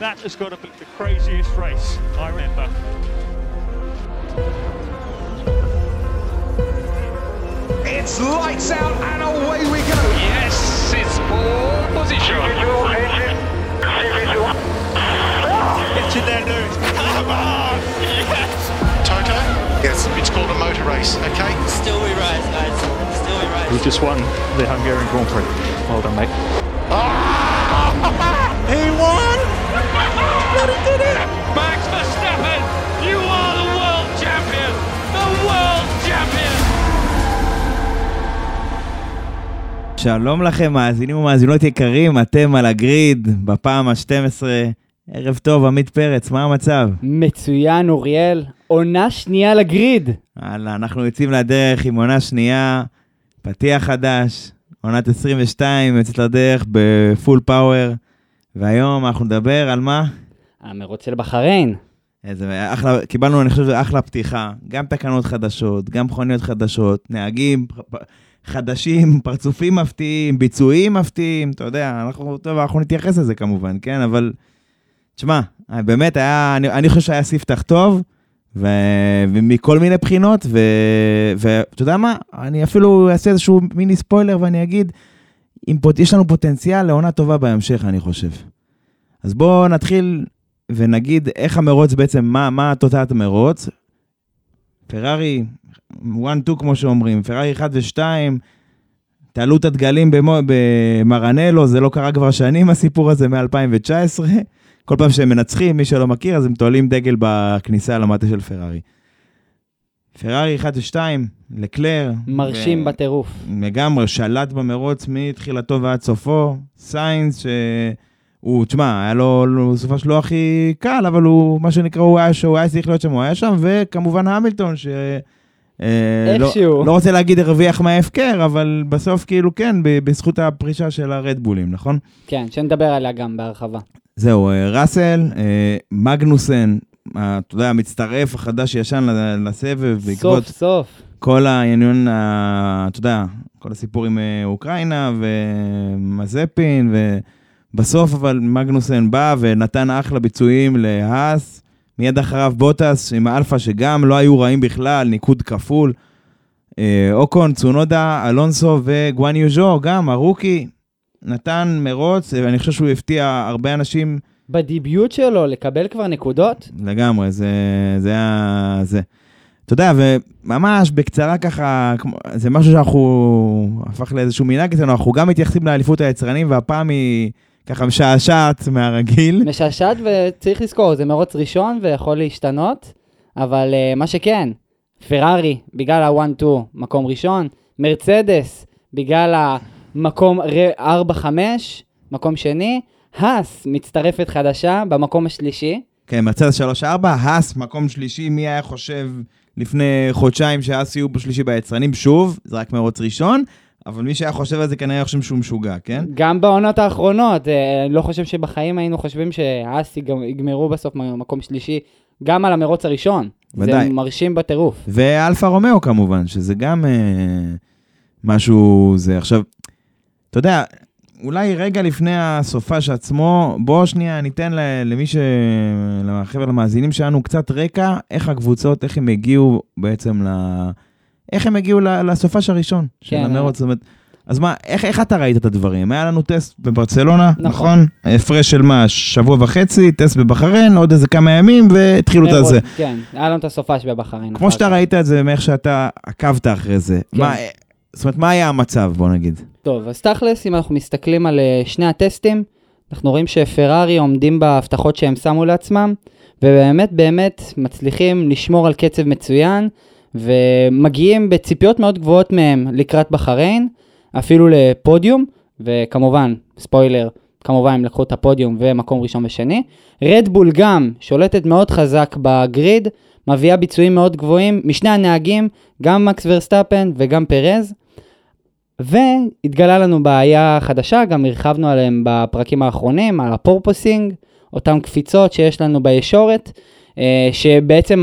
That has got to be the craziest race I remember. It's lights out and away we go. Yes, it's pole position. Get in there, Lewis. Come on! Yes! Toto? Yes. It's called a motor race, okay? Still we rise, guys. Still we rise. You just won the Hungarian Grand Prix. Well done, mate. He won. Max Verstappen, you are the world champion! The world champion! שלום לכם, מאזינים ומאזינות יקרים, אתם על הגריד, בפעם ה-12. ערב טוב, עמית פרץ, מה המצב? מצוין, אוריאל. עונה שנייה לגריד. הלאה, אנחנו יוצאים לדרך עם עונה שנייה, פתיח חדש, עונת 22, יוצאת לדרך בפול פאוור, והיום אנחנו נדבר על מה? המרוץ של בחריין. איזה אחלה, קיבלנו, אני חושב, אחלה פתיחה. גם תקנות חדשות, גם מכוניות חדשות, נהגים חדשים, פרצופים מפתיעים, ביצועים מפתיעים, אתה יודע, אנחנו, טוב, אנחנו נתייחס לזה כמובן, כן? אבל, תשמע, באמת היה, אני, אני חושב שהיה ספתח טוב, ו, ומכל מיני בחינות, ואתה יודע מה? אני אפילו אעשה איזשהו מיני ספוילר ואני אגיד, אם יש לנו פוטנציאל לעונה טובה בהמשך, אני חושב. אז בואו נתחיל ונגיד איך המרוץ בעצם, מה, מה תוצאת המרוץ. פרארי 1-2 כמו שאומרים, פרארי 1 ו-2, תעלו את הדגלים במו, במרנלו, זה לא קרה כבר שנים הסיפור הזה מ-2019. כל פעם שהם מנצחים, מי שלא מכיר, אז הם תועלים דגל בכניסה למטה של פרארי. פרארי 1 ו-2, לקלר. מרשים ו- בטירוף. לגמרי, שלט במרוץ מתחילתו ועד סופו. סיינס, שהוא, תשמע, היה לו, סופה שלו הכי קל, אבל הוא, מה שנקרא, הוא היה, שהוא היה צריך להיות שם, הוא היה שם, וכמובן המילטון, ש... אה, לא, איכשהו. לא רוצה להגיד הרוויח מההפקר, אבל בסוף כאילו כן, בזכות הפרישה של הרדבולים, נכון? כן, שנדבר עליה גם בהרחבה. זהו, אה, ראסל, אה, מגנוסן, אתה יודע, המצטרף החדש-ישן לסבב, בעקבות סוף סוף. כל העניין, אתה יודע, כל הסיפור עם אוקראינה ומאזפין, ובסוף אבל מגנוסן בא ונתן אחלה ביצועים להאס, מיד אחריו בוטאס עם האלפא שגם לא היו רעים בכלל, ניקוד כפול. אה, אוקון, צונודה, אלונסו וגואן יוז'ו, גם ה rookie, נתן מרוץ, ואני חושב שהוא הפתיע הרבה אנשים בדיביוט שלו, לקבל כבר נקודות? לגמרי, זה, זה היה... זה. אתה יודע, וממש בקצרה ככה, זה משהו שאנחנו, הפך לאיזשהו מנהג אצלנו, אנחנו גם מתייחסים לאליפות היצרנים, והפעם היא ככה משעשעת מהרגיל. משעשעת וצריך לזכור, זה מרוץ ראשון ויכול להשתנות, אבל uh, מה שכן, פרארי, בגלל ה-1-2, מקום ראשון, מרצדס, בגלל המקום 4-5, מקום שני, האס, מצטרפת חדשה, במקום השלישי. כן, מרצדס 3-4, האס, מקום שלישי, מי היה חושב לפני חודשיים שהאס יהיו בשלישי ביצרנים? שוב, זה רק מרוץ ראשון, אבל מי שהיה חושב על זה כנראה חושב שהוא משוגע, כן? גם בעונות האחרונות, אה, לא חושב שבחיים היינו חושבים שהאס יג- יגמרו בסוף מקום שלישי, גם על המרוץ הראשון. ודאי. זה מרשים בטירוף. ואלפה רומאו כמובן, שזה גם אה, משהו זה. עכשיו, אתה יודע, אולי רגע לפני הסופש עצמו, בוא שנייה ניתן למי ש... לחבר'ה, למאזינים שלנו, קצת רקע, איך הקבוצות, איך הם הגיעו בעצם ל... איך הם הגיעו לסופש הראשון של כן, המרוץ. זאת אומרת, אז מה, איך, איך אתה ראית את הדברים? היה לנו טסט בברצלונה, נכון. נכון? הפרש של מה, שבוע וחצי, טסט בבחריין, עוד איזה כמה ימים, והתחילו את מרוץ, הזה. כן, היה לנו את הסופש בבחריין. כמו שאתה. ראית את זה, מאיך שאתה עקבת אחרי זה. כן. מה, זאת אומרת, מה היה המצב, בוא נגיד? טוב, אז תכלס, אם אנחנו מסתכלים על אה, שני הטסטים, אנחנו רואים שפרארי עומדים בהבטחות שהם שמו לעצמם, ובאמת באמת מצליחים לשמור על קצב מצוין, ומגיעים בציפיות מאוד גבוהות מהם לקראת בחריין, אפילו לפודיום, וכמובן, ספוילר, כמובן הם לקחו את הפודיום ומקום ראשון ושני. רדבול גם שולטת מאוד חזק ב grid, מביאה ביצועים מאוד גבוהים משני הנהגים, גם מקס ורסטאפן וגם פרז. והתגלה לנו בעיה חדשה, גם הרחבנו עליהם בפרקים האחרונים, על ה porpoising, אותן קפיצות שיש לנו בישורת, אה, שבעצם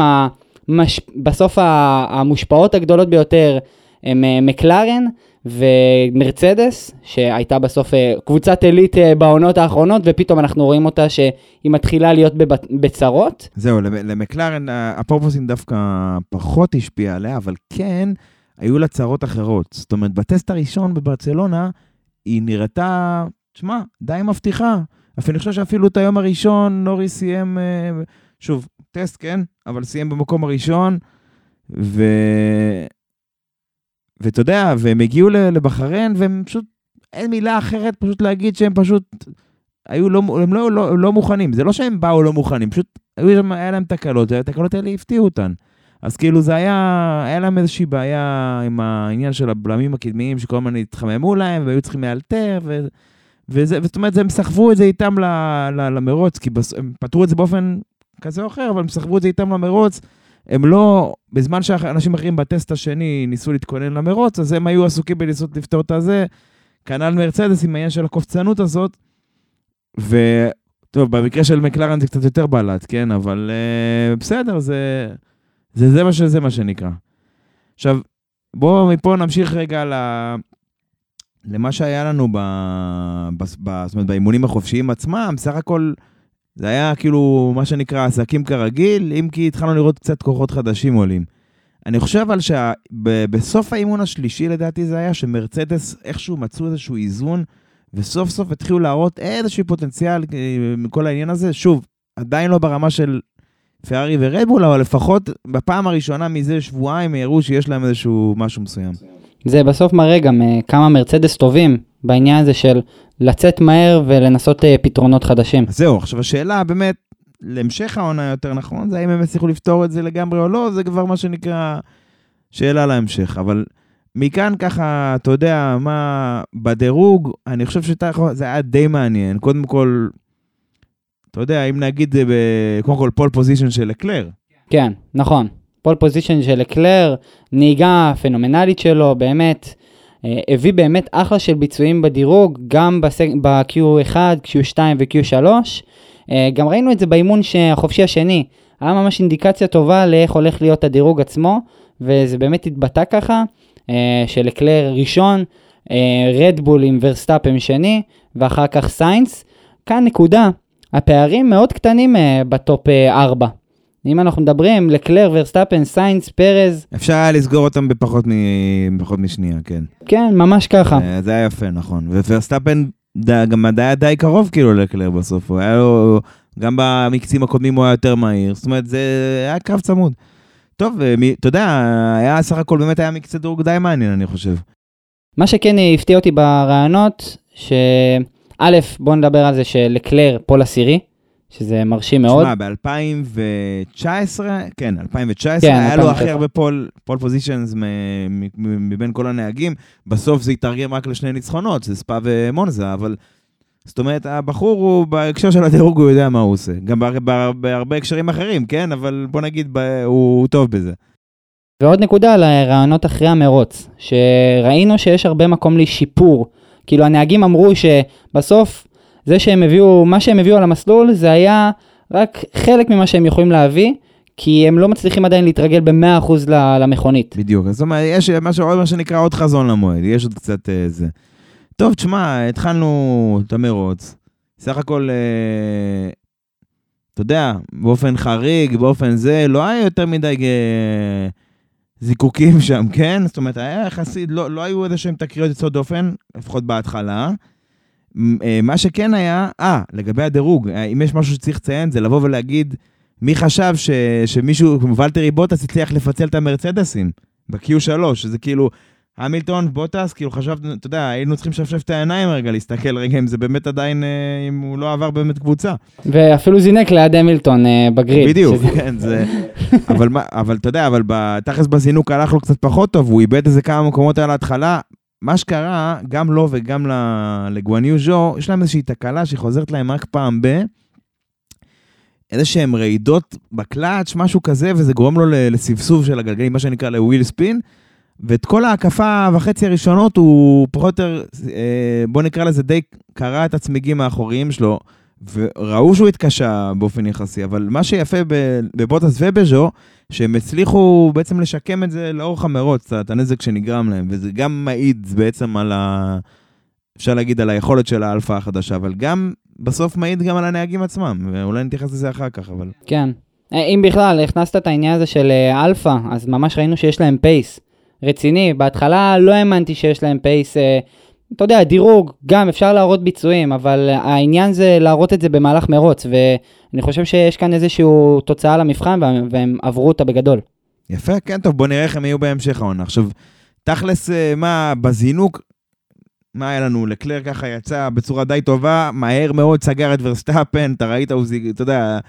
המש... בסוף המושפעות הגדולות ביותר הם אה, מקלרן, ומרצדס, שהייתה בסוף אה, קבוצת עילית אה, בעונות האחרונות, ופתאום אנחנו רואים אותה שהיא מתחילה להיות בצרות. זהו, למ- למקלרן ה- הפורפוסים דווקא פחות השפיע עליה, אבל כן, היו לה צרות אחרות. זאת אומרת, בטסט הראשון בברצלונה, היא נראתה, תשמע, די מבטיחה. אפילו אני חושב שאפילו את היום הראשון נורי סיים, שוב, טסט, כן? אבל סיים במקום הראשון, ו... ואתה יודע, והם הגיעו לבחריין, והם פשוט, אין מילה אחרת פשוט להגיד שהם פשוט היו לא, הם לא, לא, לא מוכנים. זה לא שהם באו לא מוכנים, פשוט היו שם, היה להם תקלות, והתקלות האלה הפתיעו אותן. אז כאילו זה היה, היה להם איזושהי בעיה עם העניין של הבלמים הקדמיים, שכל הזמן התחממו להם, והיו צריכים לאלתר, ו... וזה, זאת אומרת, הם סחבו את זה איתם ל, ל, למרוץ, כי בס, הם פתרו את זה באופן כזה או אחר, אבל הם סחבו את זה איתם למרוץ. הם לא, בזמן שאנשים אחרים בטסט השני ניסו להתכונן למרוץ, אז הם היו עסוקים בניסות לפתור את הזה. כנ"ל מרצדס עם העניין של הקופצנות הזאת. וטוב, במקרה של מקלרן זה קצת יותר בלט, כן? אבל uh, בסדר, זה, זה, זה, מה שזה מה שנקרא. עכשיו, בואו מפה נמשיך רגע ל... למה שהיה לנו ב... ב... ב... זאת אומרת, באימונים החופשיים עצמם, בסך הכל זה היה כאילו מה שנקרא עסקים כרגיל, אם כי התחלנו לראות קצת כוחות חדשים עולים. אני חושב אבל שבסוף האימון השלישי לדעתי זה היה שמרצדס איכשהו מצאו איזשהו איזון, וסוף סוף התחילו להראות איזשהו פוטנציאל אה, מכל העניין הזה. שוב, עדיין לא ברמה של פרארי ורדבול, אבל לפחות בפעם הראשונה מזה שבועיים הראו שיש להם איזשהו משהו מסוים. זה בסוף מראה גם אה, כמה מרצדס טובים בעניין הזה של לצאת מהר ולנסות אה, פתרונות חדשים. זהו, עכשיו השאלה באמת, להמשך העונה יותר נכון, זה האם הם יצליחו לפתור את זה לגמרי או לא, זה כבר מה שנקרא שאלה להמשך. אבל מכאן ככה, אתה יודע, מה, בדירוג, אני חושב שזה היה די מעניין. קודם כל, אתה יודע, אם נגיד, אה, ב- קודם כל פול פוזיישן של אקלר. כן, נכון. pole position של לקלר, נהיגה פנומנלית שלו, באמת. אה, הביא באמת אחלה של ביצועים בדירוג, גם בסג... ב-Q1, Q2 ו-Q3. אה, גם ראינו את זה באימון החופשי השני. היה ממש אינדיקציה טובה לאיך הולך להיות הדירוג עצמו, וזה באמת התבטא ככה, אה, של לקלר ראשון, רדבול עם ורסטאפן שני, ואחר כך סיינס. כאן נקודה, הפערים מאוד קטנים אה, ב top 4. אם אנחנו מדברים, לקלר, ורסטאפן, סיינס, פרז, אפשר היה לסגור אותם בפחות, מ... בפחות משנייה, כן. כן, ממש ככה. אה, זה היה יפה, נכון. וורסטאפן ד- גם היה די קרוב כאילו לקלר בסוף. הוא היה לו, גם במקצים הקודמים הוא היה יותר מהיר. זאת אומרת, זה היה קרב צמוד. טוב, ומי- אתה יודע, היה סך הכל באמת היה מקצה דירוג די מעניין, אני חושב. מה שכן הפתיע אותי ברעיונות, שא', בוא נדבר על זה שלקלר pole עשירי, שזה מרשים מאוד. שמע, ב-2019, כן, 2019, כן, היה לו 2019. הכי הרבה pole, pole positions מבין כל הנהגים. בסוף זה התרגם רק לשני ניצחונות, זה ספא ומונזה, אבל... זאת אומרת, הבחור הוא, בהקשר של הדירוג, הוא יודע מה הוא עושה. גם בהר- בהר- בהרבה הקשרים אחרים, כן? אבל בוא נגיד, ב- הוא הוא טוב בזה. ועוד נקודה על הרעיונות אחרי המרוץ, שראינו שיש הרבה מקום לשיפור. כאילו הנהגים אמרו שבסוף זה שהם הביאו, מה שהם הביאו על המסלול זה היה רק חלק ממה שהם יכולים להביא, כי הם לא מצליחים עדיין להתרגל ב-100% ל- למכונית. בדיוק. זאת אומרת, יש מה שנקרא עוד חזון למועד, יש עוד קצת אה, זה. טוב, תשמע, התחלנו את המרוץ. סך הכל, אה, אתה יודע, באופן חריג, באופן זה, לא היה יותר מדי אה, זיקוקים שם, כן? זאת אומרת, היה יחסית, לא, לא היו איזה שהם תקריות יוצאות דופן, לפחות בהתחלה. אה, מה שכן היה, אה, לגבי הדירוג, אה, אם יש משהו שצריך לציין, זה לבוא ולהגיד, מי חשב ש, שמישהו, כמו ולטרי בוטס, הצליח לפצל את המרצדסים ב-Q3, שזה כאילו, המילטון, בוטס, כאילו חשבנו, אתה יודע, היינו צריכים לשפשף את העיניים רגע, להסתכל רגע אם זה באמת עדיין, אה, אם הוא לא עבר באמת קבוצה. ואפילו זינק ליד המילטון בגריד. בדיוק, שזה- כן, זה... אבל, אבל אתה יודע, אבל בתכלס בזינוק הלך לו קצת פחות טוב, הוא איבד איזה כמה מקומות על ההתחלה. מה שקרה, גם לו וגם לגואניו ז'ו, יש להם איזושהי תקלה שחוזרת להם רק פעם ב... איזה שהם רעידות בקלאץ', משהו כזה, וזה גורם לו לסבסוב של הגלגלים, מה שנקרא ל wheel spin. ואת כל ההקפה וחצי הראשונות הוא פחות או יותר, אה, בוא נקרא לזה די קרע את הצמיגים האחוריים שלו, וראו שהוא התקשה באופן יחסי, אבל מה שיפה בבוטאס ובג'ו, שהם הצליחו בעצם לשקם את זה לאורך המרוץ, את הנזק שנגרם להם, וזה גם מעיד בעצם על ה... אפשר להגיד על היכולת של האלפא החדשה, אבל גם בסוף מעיד גם על הנהגים עצמם, ואולי נתייחס לזה אחר כך, אבל... כן. אה, אם בכלל הכנסת את העניין הזה של אה, אלפא, אז ממש ראינו שיש להם pace רציני. בהתחלה לא האמנתי שיש להם pace, אה, אתה יודע, דירוג, גם אפשר להראות ביצועים, אבל העניין זה להראות את זה במהלך מרוץ, ואני חושב שיש כאן איזושהי תוצאה למבחן, והם, והם עברו אותה בגדול. יפה, כן, טוב, בוא נראה איך הם יהיו בהמשך העונה. עכשיו, תכלס, אה, מה, בזינוק, מה היה לנו? לקלר ככה יצא בצורה די טובה, מהר מאוד סגר את ורסטאפן, אתה ראית, הוא, זיג- אתה יודע,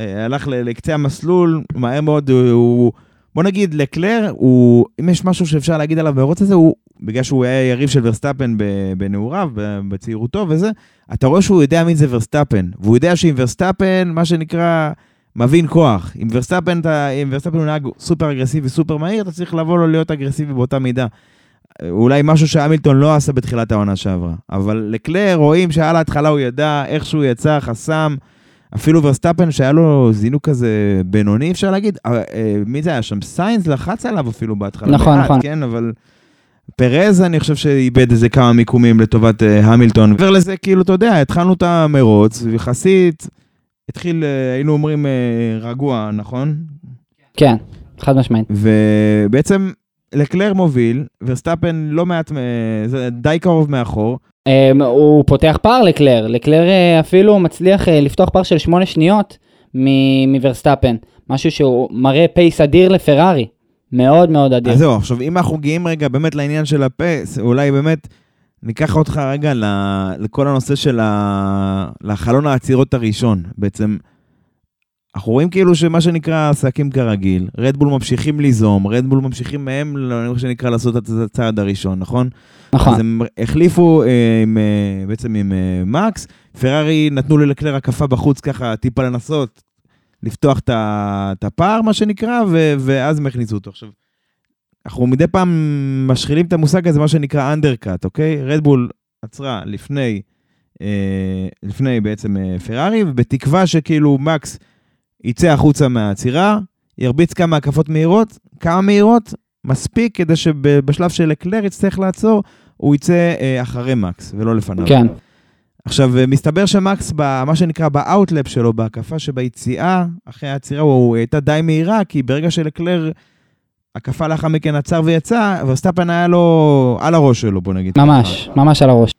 אה, הלך לקצה המסלול, מהר מאוד. הוא בוא נגיד, לקלר, הוא, אם יש משהו שאפשר להגיד עליו במרוץ הזה, הוא, בגלל שהוא היה יריב של ורסטאפן בנעוריו, בצעירותו וזה, אתה רואה שהוא יודע מי זה ורסטאפן, והוא יודע שעם ורסטאפן, מה שנקרא, מבין כוח. עם ורסטאפן, אתה, אם ורסטאפן הוא נהג סופר אגרסיבי, סופר מהיר, אתה צריך לבוא לו להיות אגרסיבי באותה מידה. אולי משהו שהמילטון לא עשה בתחילת העונה שעברה. אבל לקלר רואים שעל ההתחלה הוא ידע איך שהוא יצא, חסם. אפילו ורסטאפן שהיה לו זינוק כזה בינוני, אפשר להגיד. אה, אה, מי זה היה שם? סיינס לחץ עליו אפילו בהתחלה. נכון, מעט, נכון. כן, אבל... פרז, אני חושב שאיבד איזה כמה מיקומים לטובת אה, המילטון. מעבר לזה, כאילו, אתה יודע, התחלנו את המרוץ, ויחסית התחיל, אה, היינו אומרים, אה, רגוע, נכון? כן, חד משמעית. ובעצם לקלר מוביל, ורסטאפן לא מעט, די קרוב מאחור. אום, הוא פותח פער לקלר, לקלר אפילו מצליח לפתוח פער של 8 שניות מוורסטאפן, משהו שהוא מראה pace אדיר לפרארי, מאוד מאוד אדיר. אז זהו, עכשיו, אם אנחנו מגיעים רגע באמת לעניין של ה pace, אולי באמת ניקח אותך רגע לכל הנושא של ה... לחלון העצירות הראשון. בעצם, אנחנו רואים כאילו שמה שנקרא עסקים כרגיל, רדבול ממשיכים ליזום, רדבול ממשיכים מהם, מה שנקרא, לעשות את הצעד הראשון, נכון? נכון, אז הם החליפו אה, עם, אה, בעצם עם אה, מקס, פרארי נתנו ללקלר הקפה בחוץ ככה טיפה לנסות לפתוח את הפער, מה שנקרא, ו, ואז הם הכניסו אותו. עכשיו, אנחנו מדי פעם משחילים את המושג הזה, מה שנקרא אנדרקאט, אוקיי? רדבול עצרה לפני, אה, לפני בעצם אה, פרארי, ובתקווה שכאילו מקס יצא החוצה מהעצירה, ירביץ כמה הקפות מהירות, כמה מהירות, מספיק כדי שבשלב של לקלר יצטרך לעצור, הוא יצא אה, אחרי מקס ולא לפניו. כן, עכשיו, אה, מסתבר שמקס, במה שנקרא ב outlap שלו, בהקפה שביציאה, אחרי העצירה, הוא הייתה די מהירה, כי ברגע שלקלר, הקפה לאחר מכן עצר ויצא, ורסטאפן היה לו על הראש שלו, בוא נגיד. ממש, ממש על הראש.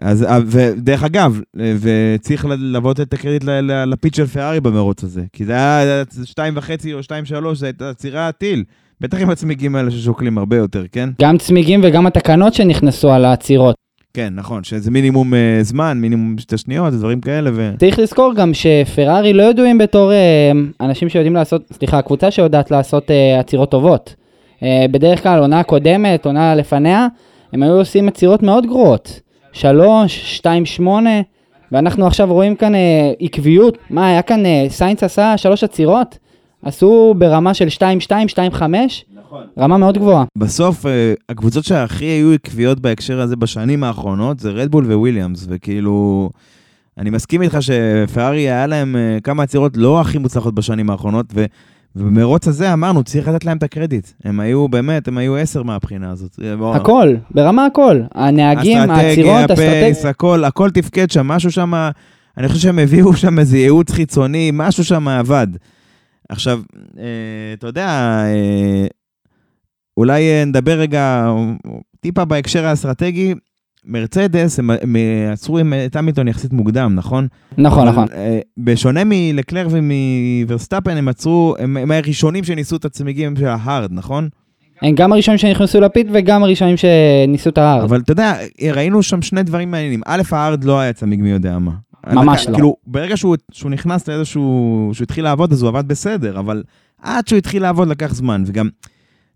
אז, אה, ודרך אגב, אה, וצריך לבוא את הקרדיט לפיץ של פרארי במרוץ הזה, כי זה היה שתיים וחצי או שתיים שלוש, זו הייתה עצירה טיל. בטח עם הצמיגים האלה ששוקלים הרבה יותר, כן? גם צמיגים וגם התקנות שנכנסו על העצירות. כן, נכון, שזה מינימום אה, זמן, מינימום שתי שניות, דברים כאלה, ו... צריך לזכור גם שפרארי לא ידועים בתור אה, אנשים שיודעים לעשות, סליחה, קבוצה שיודעת לעשות אה, עצירות טובות. אה, בדרך כלל, עונה קודמת, עונה לפניה, הם היו עושים עצירות מאוד גרועות. שלוש, שתיים, שמונה, ואנחנו עכשיו רואים כאן אה, עקביות. מה, היה כאן, אה, סיינס עשה שלוש עצירות? עשו ברמה של 2-2, 2-5, נכון. רמה מאוד גבוהה. בסוף, אה, הקבוצות שהכי היו עקביות בהקשר הזה בשנים האחרונות זה רדבול וויליאמס, וכאילו... אני מסכים איתך שפרארי היה להם אה, כמה עצירות לא הכי מוצלחות בשנים האחרונות, ו... ובמרוץ הזה אמרנו, צריך לתת להם את הקרדיט. הם היו, באמת, הם היו עשר מהבחינה הזאת. אה, הכל, ברמה הכל. הנהגים, העצירות, אסטרטגיה, אסטרטגיה. pace, הכל, הכל תפקד שם, משהו שם, אני חושב שהם הביאו שם איזה ייעוץ חיצוני, משהו שם עבד. עכשיו, אה, אתה יודע, אה, אולי אה, נדבר רגע טיפה בהקשר האסטרטגי. מרצדס, הם, הם עצרו עם- את המילטון יחסית מוקדם, נכון? נכון, אבל, נכון. אה, בשונה מלקלר ומוורסטאפן, הם עצרו, הם, הם הראשונים שניסו את הצמיגים של ה hard, נכון? הם גם הראשונים שנכנסו לפיט וגם הראשונים שניסו את ההר. אבל אתה יודע, ראינו שם שני דברים מעניינים. א', הארד לא היה צמיג מי יודע מה. ממש לא. כאילו, ברגע שהוא, שהוא נכנס לאיזשהו... שהוא התחיל לעבוד, אז הוא עבד בסדר, אבל עד שהוא התחיל לעבוד לקח זמן. וגם,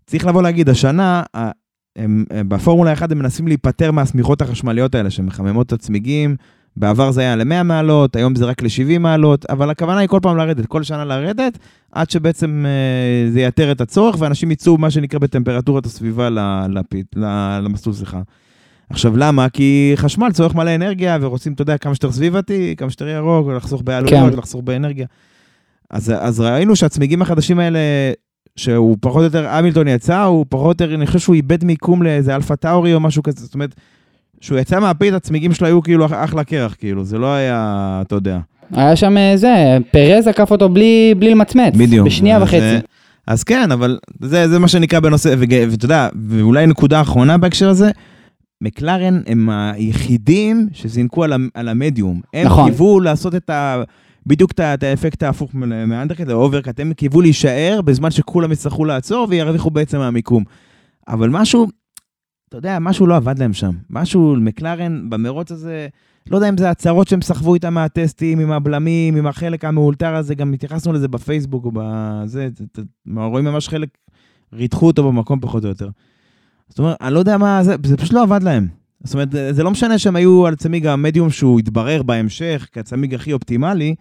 צריך לבוא להגיד, השנה, הם, הם, בפורמולה 1 הם מנסים להיפטר מהשמיכות החשמליות האלה, שמחממות את הצמיגים. בעבר זה היה ל-100 מעלות, היום זה רק ל-70 מעלות, אבל הכוונה היא כל פעם לרדת, כל שנה לרדת, עד שבעצם אה, זה ייתר את הצורך, ואנשים יצאו, מה שנקרא, בטמפרטורת הסביבה לפית, למסלול, סליחה. עכשיו, למה? כי חשמל צורך מלא אנרגיה, ורוצים, אתה יודע, כמה שיותר סביבתי, כמה שיותר ירוק, ולחסוך בעלויות, כן. ולחסוך באנרגיה. אז, אז ראינו שהצמיגים החדשים האלה, שהוא פחות או יותר, המילטון יצא, הוא פחות או יותר, אני חושב שהוא איבד מיקום לאיזה אלפה טאורי או משהו כזה, זאת אומרת, כשהוא יצא מהפית, הצמיגים שלו היו כאילו אחלה קרח, כאילו, זה לא היה, אתה יודע. היה שם אה, זה, פרז עקף אותו בלי, בלי למצמץ. בדיוק. בשנייה אז, וחצי. אה, אז כן, אבל זה, זה מה שנקרא בנושא, ואתה יודע, ואולי נקודה אחרונה בהקשר הזה, מקלרן הם היחידים שזינקו על, על המדיום. הם נכון. קיוו לעשות את ה... בדיוק את האפקט ההפוך מה undercut, ה overcut, הם קיוו להישאר בזמן שכולם יצטרכו לעצור וירוויחו בעצם מהמיקום. אבל משהו, אתה יודע, משהו לא עבד להם שם. משהו, מקלרן במרוץ הזה, לא יודע אם זה הצהרות שהם סחבו איתם מהטסטים, עם הבלמים, עם החלק המאולתר הזה, גם התייחסנו לזה בפייסבוק בזה, זה- זה- רואים ממש חלק, ריתחו אותו במקום פחות או יותר. זאת אומרת, אני לא יודע מה, זה, זה פשוט לא עבד להם. זאת אומרת, זה לא משנה שהם היו על צמיג המדיום שהוא התברר בהמשך כצמיג הכי אופטימלי,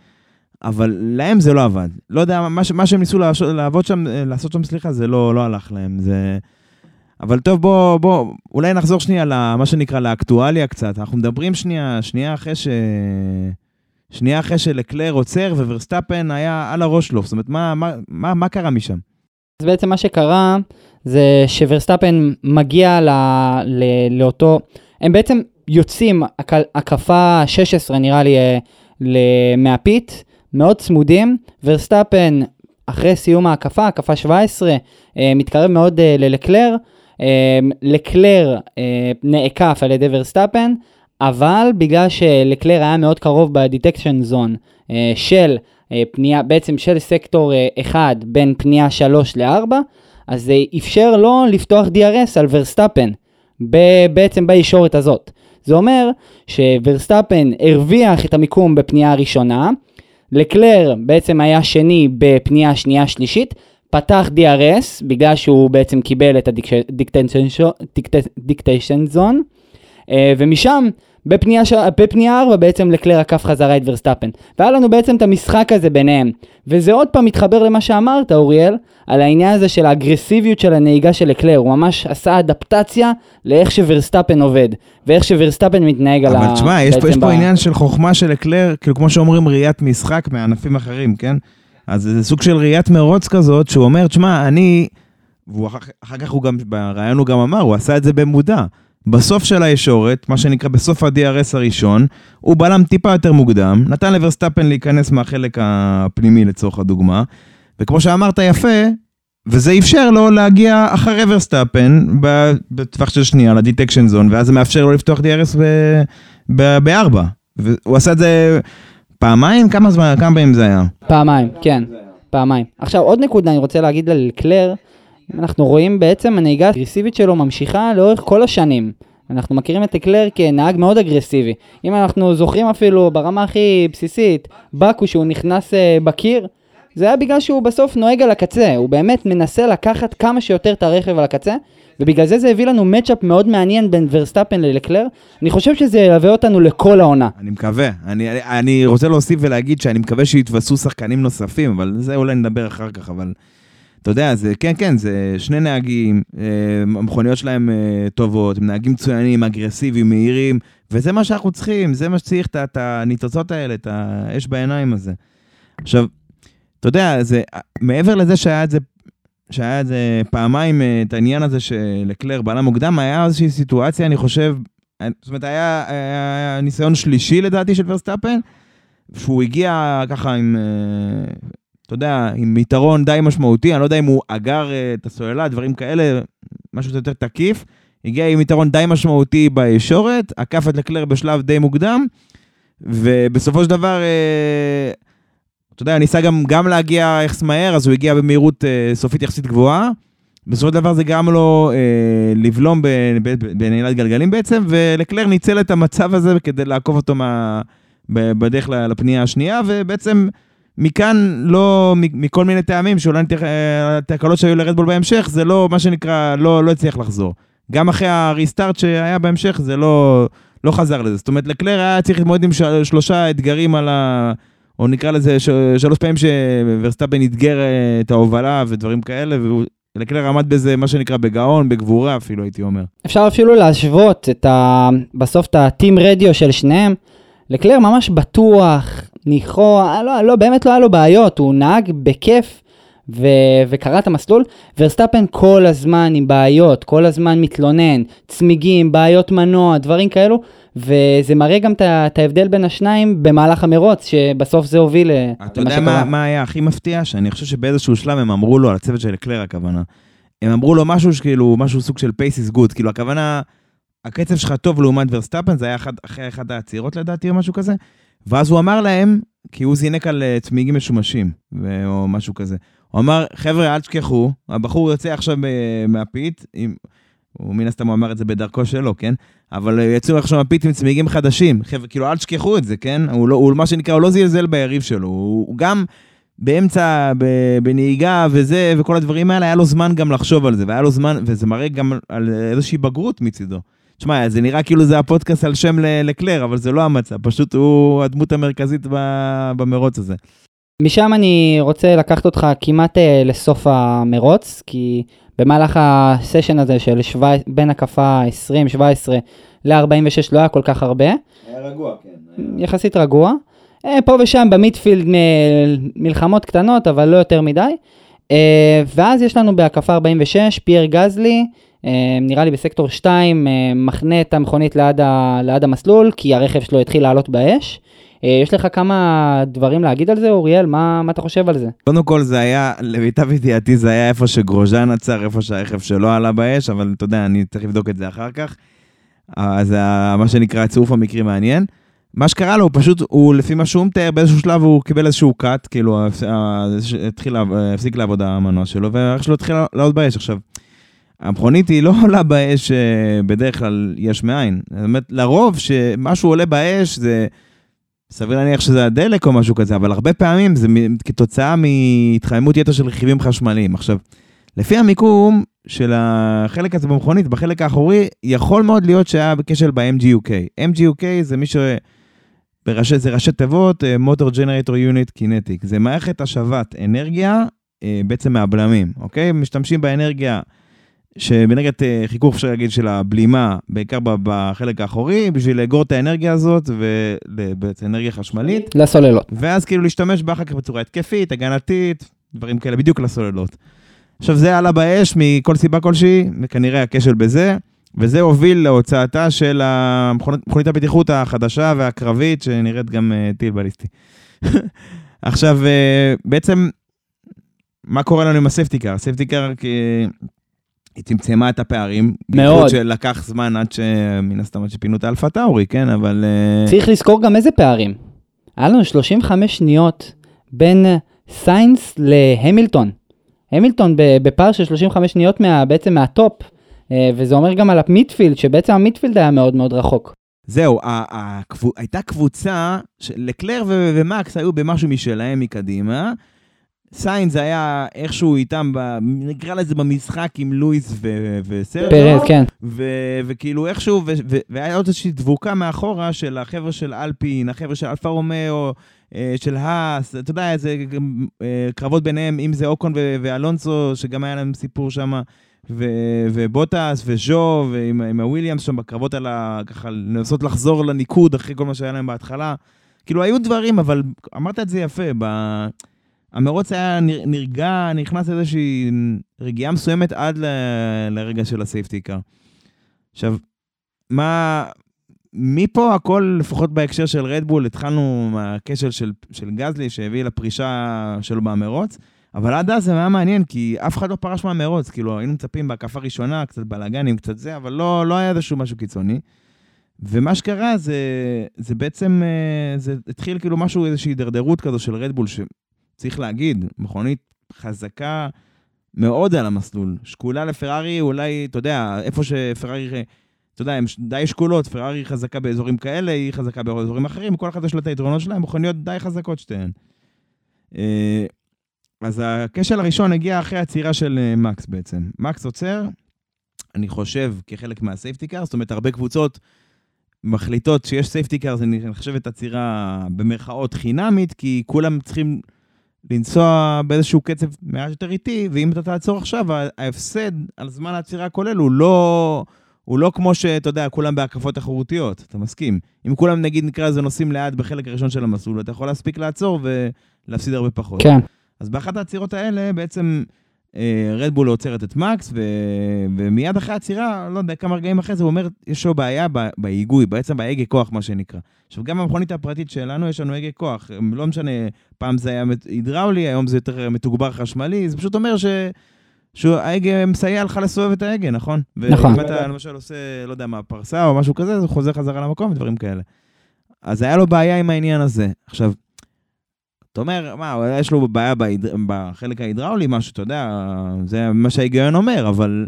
אבל להם זה לא עבד. לא יודע, מה, מה שהם ניסו לעשות, לעבוד שם, לעשות שם, סליחה, זה לא, לא הלך להם. זה... אבל טוב, בוא, בוא, אולי נחזור שנייה למה שנקרא לאקטואליה קצת. אנחנו מדברים שנייה, שנייה אחרי ש... שנייה אחרי שלקלר עוצר וורסטאפן היה על הראש שלו. זאת אומרת, מה, מה, מה, מה קרה משם? אז בעצם מה שקרה זה שוורסטאפן מגיע ל, ל, לאותו, הם בעצם יוצאים הק- הקפה 16 נראה לי אה, ל- מאוד צמודים, ורסטאפן אחרי סיום ההקפה, הקפה 17, אה, מתקרב מאוד אה, ללקלר, אה, לקלר נעקף על ידי ורסטאפן, אבל בגלל שלקלר היה מאוד קרוב ב detection zone של פנייה, בעצם של סקטור אה, 1 בין פנייה 3 ל-4, אז זה אפשר לו לפתוח DRS על ורסטאפן, בעצם בישורת הזאת. זה אומר שוורסטאפן הרוויח את המיקום בפנייה הראשונה, לקלר בעצם היה שני בפנייה שנייה-שלישית, פתח DRS בגלל שהוא בעצם קיבל את ה detection zone, אה, ומשם בפנייה, ש... בפנייה 4 בעצם לקלר עקף חזרה את ורסטאפן. והיה לנו בעצם את המשחק הזה ביניהם. וזה עוד פעם מתחבר למה שאמרת, אוריאל, על העניין הזה של האגרסיביות של הנהיגה של לקלר. הוא ממש עשה אדפטציה לאיך שוורסטאפן עובד, ואיך שוורסטאפן מתנהג על ה... אבל תשמע, יש פה, יש פה ב- עניין של חוכמה של לקלר, כאילו כמו שאומרים ראיית משחק מענפים אחרים, כן? אז זה סוג של ראיית מרוץ כזאת, שהוא אומר, תשמע, אני... והוא אחר, אחר כך הוא גם, בריאיון הוא גם אמר, הוא עשה את זה במודע. בסוף של הישורת, מה שנקרא בסוף ה-DRS הראשון, הוא בלם טיפה יותר מוקדם, נתן לוורסטאפן להיכנס מהחלק הפנימי לצורך הדוגמה, וכמו שאמרת יפה, וזה אפשר לו להגיע אחרי ורסטאפן בטווח של שנייה לדיטקשן זון, ואז זה מאפשר לו לפתוח DRS בארבע. והוא עשה את זה פעמיים? כמה זמן, כמה פעמים זה היה? פעמיים, כן, פעמיים. עכשיו עוד נקודה אני רוצה להגיד על קלר, אנחנו רואים בעצם הנהיגה האגרסיבית שלו ממשיכה לאורך כל השנים. אנחנו מכירים את קלר כנהג מאוד אגרסיבי. אם אנחנו זוכרים אפילו ברמה הכי בסיסית, בקו שהוא נכנס אה, בקיר, זה היה בגלל שהוא בסוף נוהג על הקצה, הוא באמת מנסה לקחת כמה שיותר את הרכב על הקצה, ובגלל זה זה הביא לנו מצ'אפ מאוד מעניין בין ורסטאפן ללקלר. אני חושב שזה ילווה אותנו לכל העונה. אני מקווה. אני, אני רוצה להוסיף ולהגיד שאני מקווה שיתווספו שחקנים נוספים, אבל זה אולי נדבר אחר כך, אבל... אתה יודע, זה, כן, כן, זה שני נהגים, אה, המכוניות שלהם אה, טובות, הם נהגים מצוינים, אגרסיביים, מהירים, וזה מה שאנחנו צריכים, זה מה שצריך, את הניצוצות האלה, את האש בעיניים הזה. עכשיו, אתה יודע, זה, מעבר לזה שהיה את זה, שהיה את זה פעמיים, אה, את העניין הזה שלקלר בלם מוקדם, היה איזושהי סיטואציה, אני חושב, אה, זאת אומרת, היה, היה ניסיון שלישי לדעתי של ורסטאפן, שהוא הגיע ככה עם, אה, אתה יודע, עם יתרון די משמעותי, אני לא יודע אם הוא אגר אה, את הסוללה, דברים כאלה, משהו יותר תקיף, הגיע עם יתרון די משמעותי בישורת, עקף את לקלר בשלב די מוקדם, ובסופו של דבר, אה, אתה יודע, ניסה גם, גם להגיע יחס מהר, אז הוא הגיע במהירות אה, סופית יחסית גבוהה. בסופו של דבר זה גרם לו אה, לבלום בנעילת גלגלים בעצם, ולקלר ניצל את המצב הזה כדי לעקוף אותו מה, בדרך לפנייה השנייה, ובעצם מכאן לא, מכל מיני טעמים, שאולי אה, התקלות שהיו לרדבול בהמשך, זה לא, מה שנקרא, לא, לא הצליח לחזור. גם אחרי הריסטארט שהיה בהמשך, זה לא, לא חזר לזה. זאת אומרת, לקלר היה צריך להתמודד עם של- שלושה אתגרים על ה... או נקרא לזה ש- שלוש פעמים שוורסטאפן אתגר אה, את ההובלה ודברים כאלה, והוא לקלר עמד בזה, מה שנקרא, בגאון, בגבורה אפילו, הייתי אומר. אפשר אפילו להשוות את ה... בסוף את ה team radio של שניהם. לקלר ממש בטוח, ניחוח, לא, לא, באמת לא היה לו בעיות, הוא נהג בכיף ו... וקרא את המסלול. ורסטאפן כל הזמן עם בעיות, כל הזמן מתלונן, צמיגים, בעיות מנוע, דברים כאלו, וזה מראה גם את ההבדל בין השניים במהלך המרוץ, שבסוף זה הוביל אה, אתה למה יודע מה, שקרה. מה היה הכי מפתיע? שאני חושב שבאיזשהו שלב הם אמרו לו, על הצוות של קלר הכוונה, הם אמרו לו משהו שכאילו, משהו סוג של pace is good, כאילו הכוונה, הקצב שלך טוב לעומת ורסטאפן, זה היה אחד, אחרי אחת העצירות לדעתי או משהו כזה, ואז הוא אמר להם, כי הוא זינק על אה, צמיגים משומשים, או משהו כזה. הוא אמר, חבר'ה, אל תשכחו, הבחור יוצא עכשיו אה, מהפית, עם... הוא מן הסתם אמר את זה בדרכו שלו, כן? אבל אה, יצאו עכשיו מהפית עם צמיגים חדשים. חבר'ה, כאילו, אל תשכחו את זה, כן? הוא, לא, הוא מה שנקרא, הוא לא זלזל ביריב שלו. הוא, הוא גם באמצע, ב, בנהיגה וזה, וכל הדברים האלה, היה לו זמן גם לחשוב על זה, והיה לו זמן, וזה מראה גם על איזושהי בגרות מצידו. תשמע, זה נראה כאילו זה הפודקאסט על שם לקלר, אבל זה לא המצב, פשוט הוא הדמות המרכזית במרוץ הזה. משם אני רוצה לקחת אותך כמעט אה, לסוף המרוץ, כי במהלך הסשן הזה של שבע, בין הקפה 20-17 ל-46 לא היה כל כך הרבה, היה רגוע, כן. יחסית רגוע. אה, פה ושם במיטפילד מ- מלחמות קטנות, אבל לא יותר מדי. אה, ואז יש לנו בהקפה 46, פייר גזלי, נראה לי בסקטור 2, אה, מחנה את המכונית ליד, ה, ליד המסלול, כי הרכב שלו התחיל לעלות באש. אה, יש לך כמה דברים להגיד על זה, אוריאל? מה, מה אתה חושב על זה? קודם כל זה היה, למיטב ידיעתי זה היה איפה שגרוז'אן עצר, איפה שהרכב שלו עלה באש, אבל אתה יודע, אני צריך לבדוק את זה אחר כך. אז מה שנקרא צירוף המקרים מעניין. מה שקרה לו, הוא פשוט, הוא לפי מה שהוא מתאר, באיזשהו שלב הוא קיבל איזשהו קאט, כאילו, התחיל, הפסיק לעבוד המנוע שלו, והרכב שלו התחיל לעלות באש. עכשיו, המכונית היא לא עולה באש אה, בדרך כלל יש מאין. זאת אומרת, לרוב שמשהו עולה באש זה... סביר להניח שזה הדלק או משהו כזה, אבל הרבה פעמים זה כתוצאה מהתחממות יתר של רכיבים חשמליים. עכשיו, לפי המיקום של החלק הזה במכונית, בחלק האחורי, יכול מאוד להיות שהיה כשל ב-MGUK. MGUK זה מי ש... בראשי, זה ראשי תיבות, Motor Generator Unit Kinetic. זה מערכת השבת אנרגיה אה, בעצם מהבלמים, אוקיי? משתמשים באנרגיה, שבאנרגיית אה, חיכוך, אפשר להגיד, של הבלימה, בעיקר בחלק האחורי, בשביל לאגור את האנרגיה הזאת, ובעצם אנרגיה חשמלית. לסוללות. ואז כאילו להשתמש בה אחר כך בצורה התקפית, הגנתית, דברים כאלה, בדיוק לסוללות. עכשיו זה עלה באש מכל סיבה כלשהי, וכנראה הכשל בזה, וזה הוביל להוצאתה של מכונית הבטיחות החדשה והקרבית, שנראית גם uh, טיל בליסטי. עכשיו, uh, בעצם, מה קורה לנו עם הספטיקר? הספטיקר, היא צמצמה את הפערים. מאוד. בייחוד שלקח זמן עד ש... מן הסתם עד שפינו את האלפה טאורי, כן? אבל... אה, צריך לזכור גם איזה פערים. היה לנו 35 שניות בין סיינס להמילטון. המילטון בפער של 35 שניות מה, בעצם מה top, אה, וזה אומר גם על ה midfield, שבעצם המיטפילד היה מאוד מאוד רחוק. זהו, הייתה קבוצה, של- לקלר ו- ומקס היו במשהו משלהם מקדימה. סיינס היה איכשהו איתם, ב- נקרא לזה במשחק עם לואיס ו- וסרג'ו. פרז, כן. ו- וכאילו איכשהו, ו- ו- והיה עוד איזושהי דבוקה מאחורה של החבר'ה של אלפין, החבר'ה של אלפה רומאו, אה, של האס, אתה יודע, איזה אה, קרבות ביניהם, אם זה אוקון ו- ואלונסו, שגם היה להם סיפור שם, ו- ובוטס וז'ו, ועם עם הוויליאמס שם בקרבות על ה... ככה, לנסות לחזור לניקוד אחרי כל מה שהיה להם בהתחלה. כאילו, היו דברים, אבל אמרת את זה יפה, ב... המרוץ היה נר- נרגע, נכנס לאיזושהי רגיעה מסוימת עד ל... לרגע של הסייפטי קאר. עכשיו, מה... מפה הכל, לפחות בהקשר של רדבול, התחלנו מהכשל של, של גזלי שהביא לפרישה שלו במרוץ, אבל עד אז זה היה מעניין, כי אף אחד לא פרש מהמרוץ, כאילו היינו מצפים בהקפה ראשונה, קצת בלאגנים, קצת זה, אבל לא, לא היה איזשהו משהו קיצוני. ומה שקרה זה, זה בעצם, אה, זה התחיל כאילו משהו, איזושהי הידרדרות כזו של רדבול, שצריך להגיד, מכונית חזקה מאוד על המסלול. שקולה לפרארי, אולי, אתה יודע, איפה שפרארי, אתה יודע, הן די שקולות, פרארי חזקה באזורים כאלה, היא חזקה באזורים אחרים, כל אחד יש לה את היתרונות שלהם, מכוניות די חזקות שתיהן. אה, אז הכשל הראשון הגיע אחרי העצירה של אה, מקס בעצם. מקס עוצר, אני חושב, כחלק מה safety car, זאת אומרת, הרבה קבוצות מחליטות שיש safety car, זה נחשבת עצירה במרכאות חינמית, כי כולם צריכים לנסוע באיזשהו קצב מעט יותר איטי, ואם אתה תעצור עכשיו, ההפסד על זמן העצירה הכולל הוא לא, הוא לא כמו שאתה יודע, כולם בהקפות תחרותיות, אתה מסכים? אם כולם נגיד נקרא לזה נוסעים לאט בחלק הראשון של המסלול, אתה יכול להספיק לעצור ולהפסיד הרבה פחות. כן, אז באחת העצירות האלה בעצם רדבול עוצרת את מקס, ו... ומיד אחרי העצירה, לא יודע, כמה רגעים אחרי זה, הוא אומר, יש לו בעיה. בהיגוי, בעצם בהגה כוח, מה שנקרא. עכשיו, גם במכונית הפרטית שלנו, יש לנו הגה כוח. לא משנה, פעם זה היה הידראולי, היום זה יותר מתוגבר חשמלי, זה פשוט אומר ש... שההגה מסייע לך לסובב את ההגה, נכון? נכון. ואם אתה למשל עושה, לא יודע מה, פרסה או משהו כזה, הוא חוזר חזרה למקום ודברים כאלה. אז היה לו בעיה עם העניין הזה. עכשיו, אתה אומר, מה, יש לו בעיה בהיד... בחלק ההידראולי, משהו, אתה יודע, זה מה שההיגיון אומר, אבל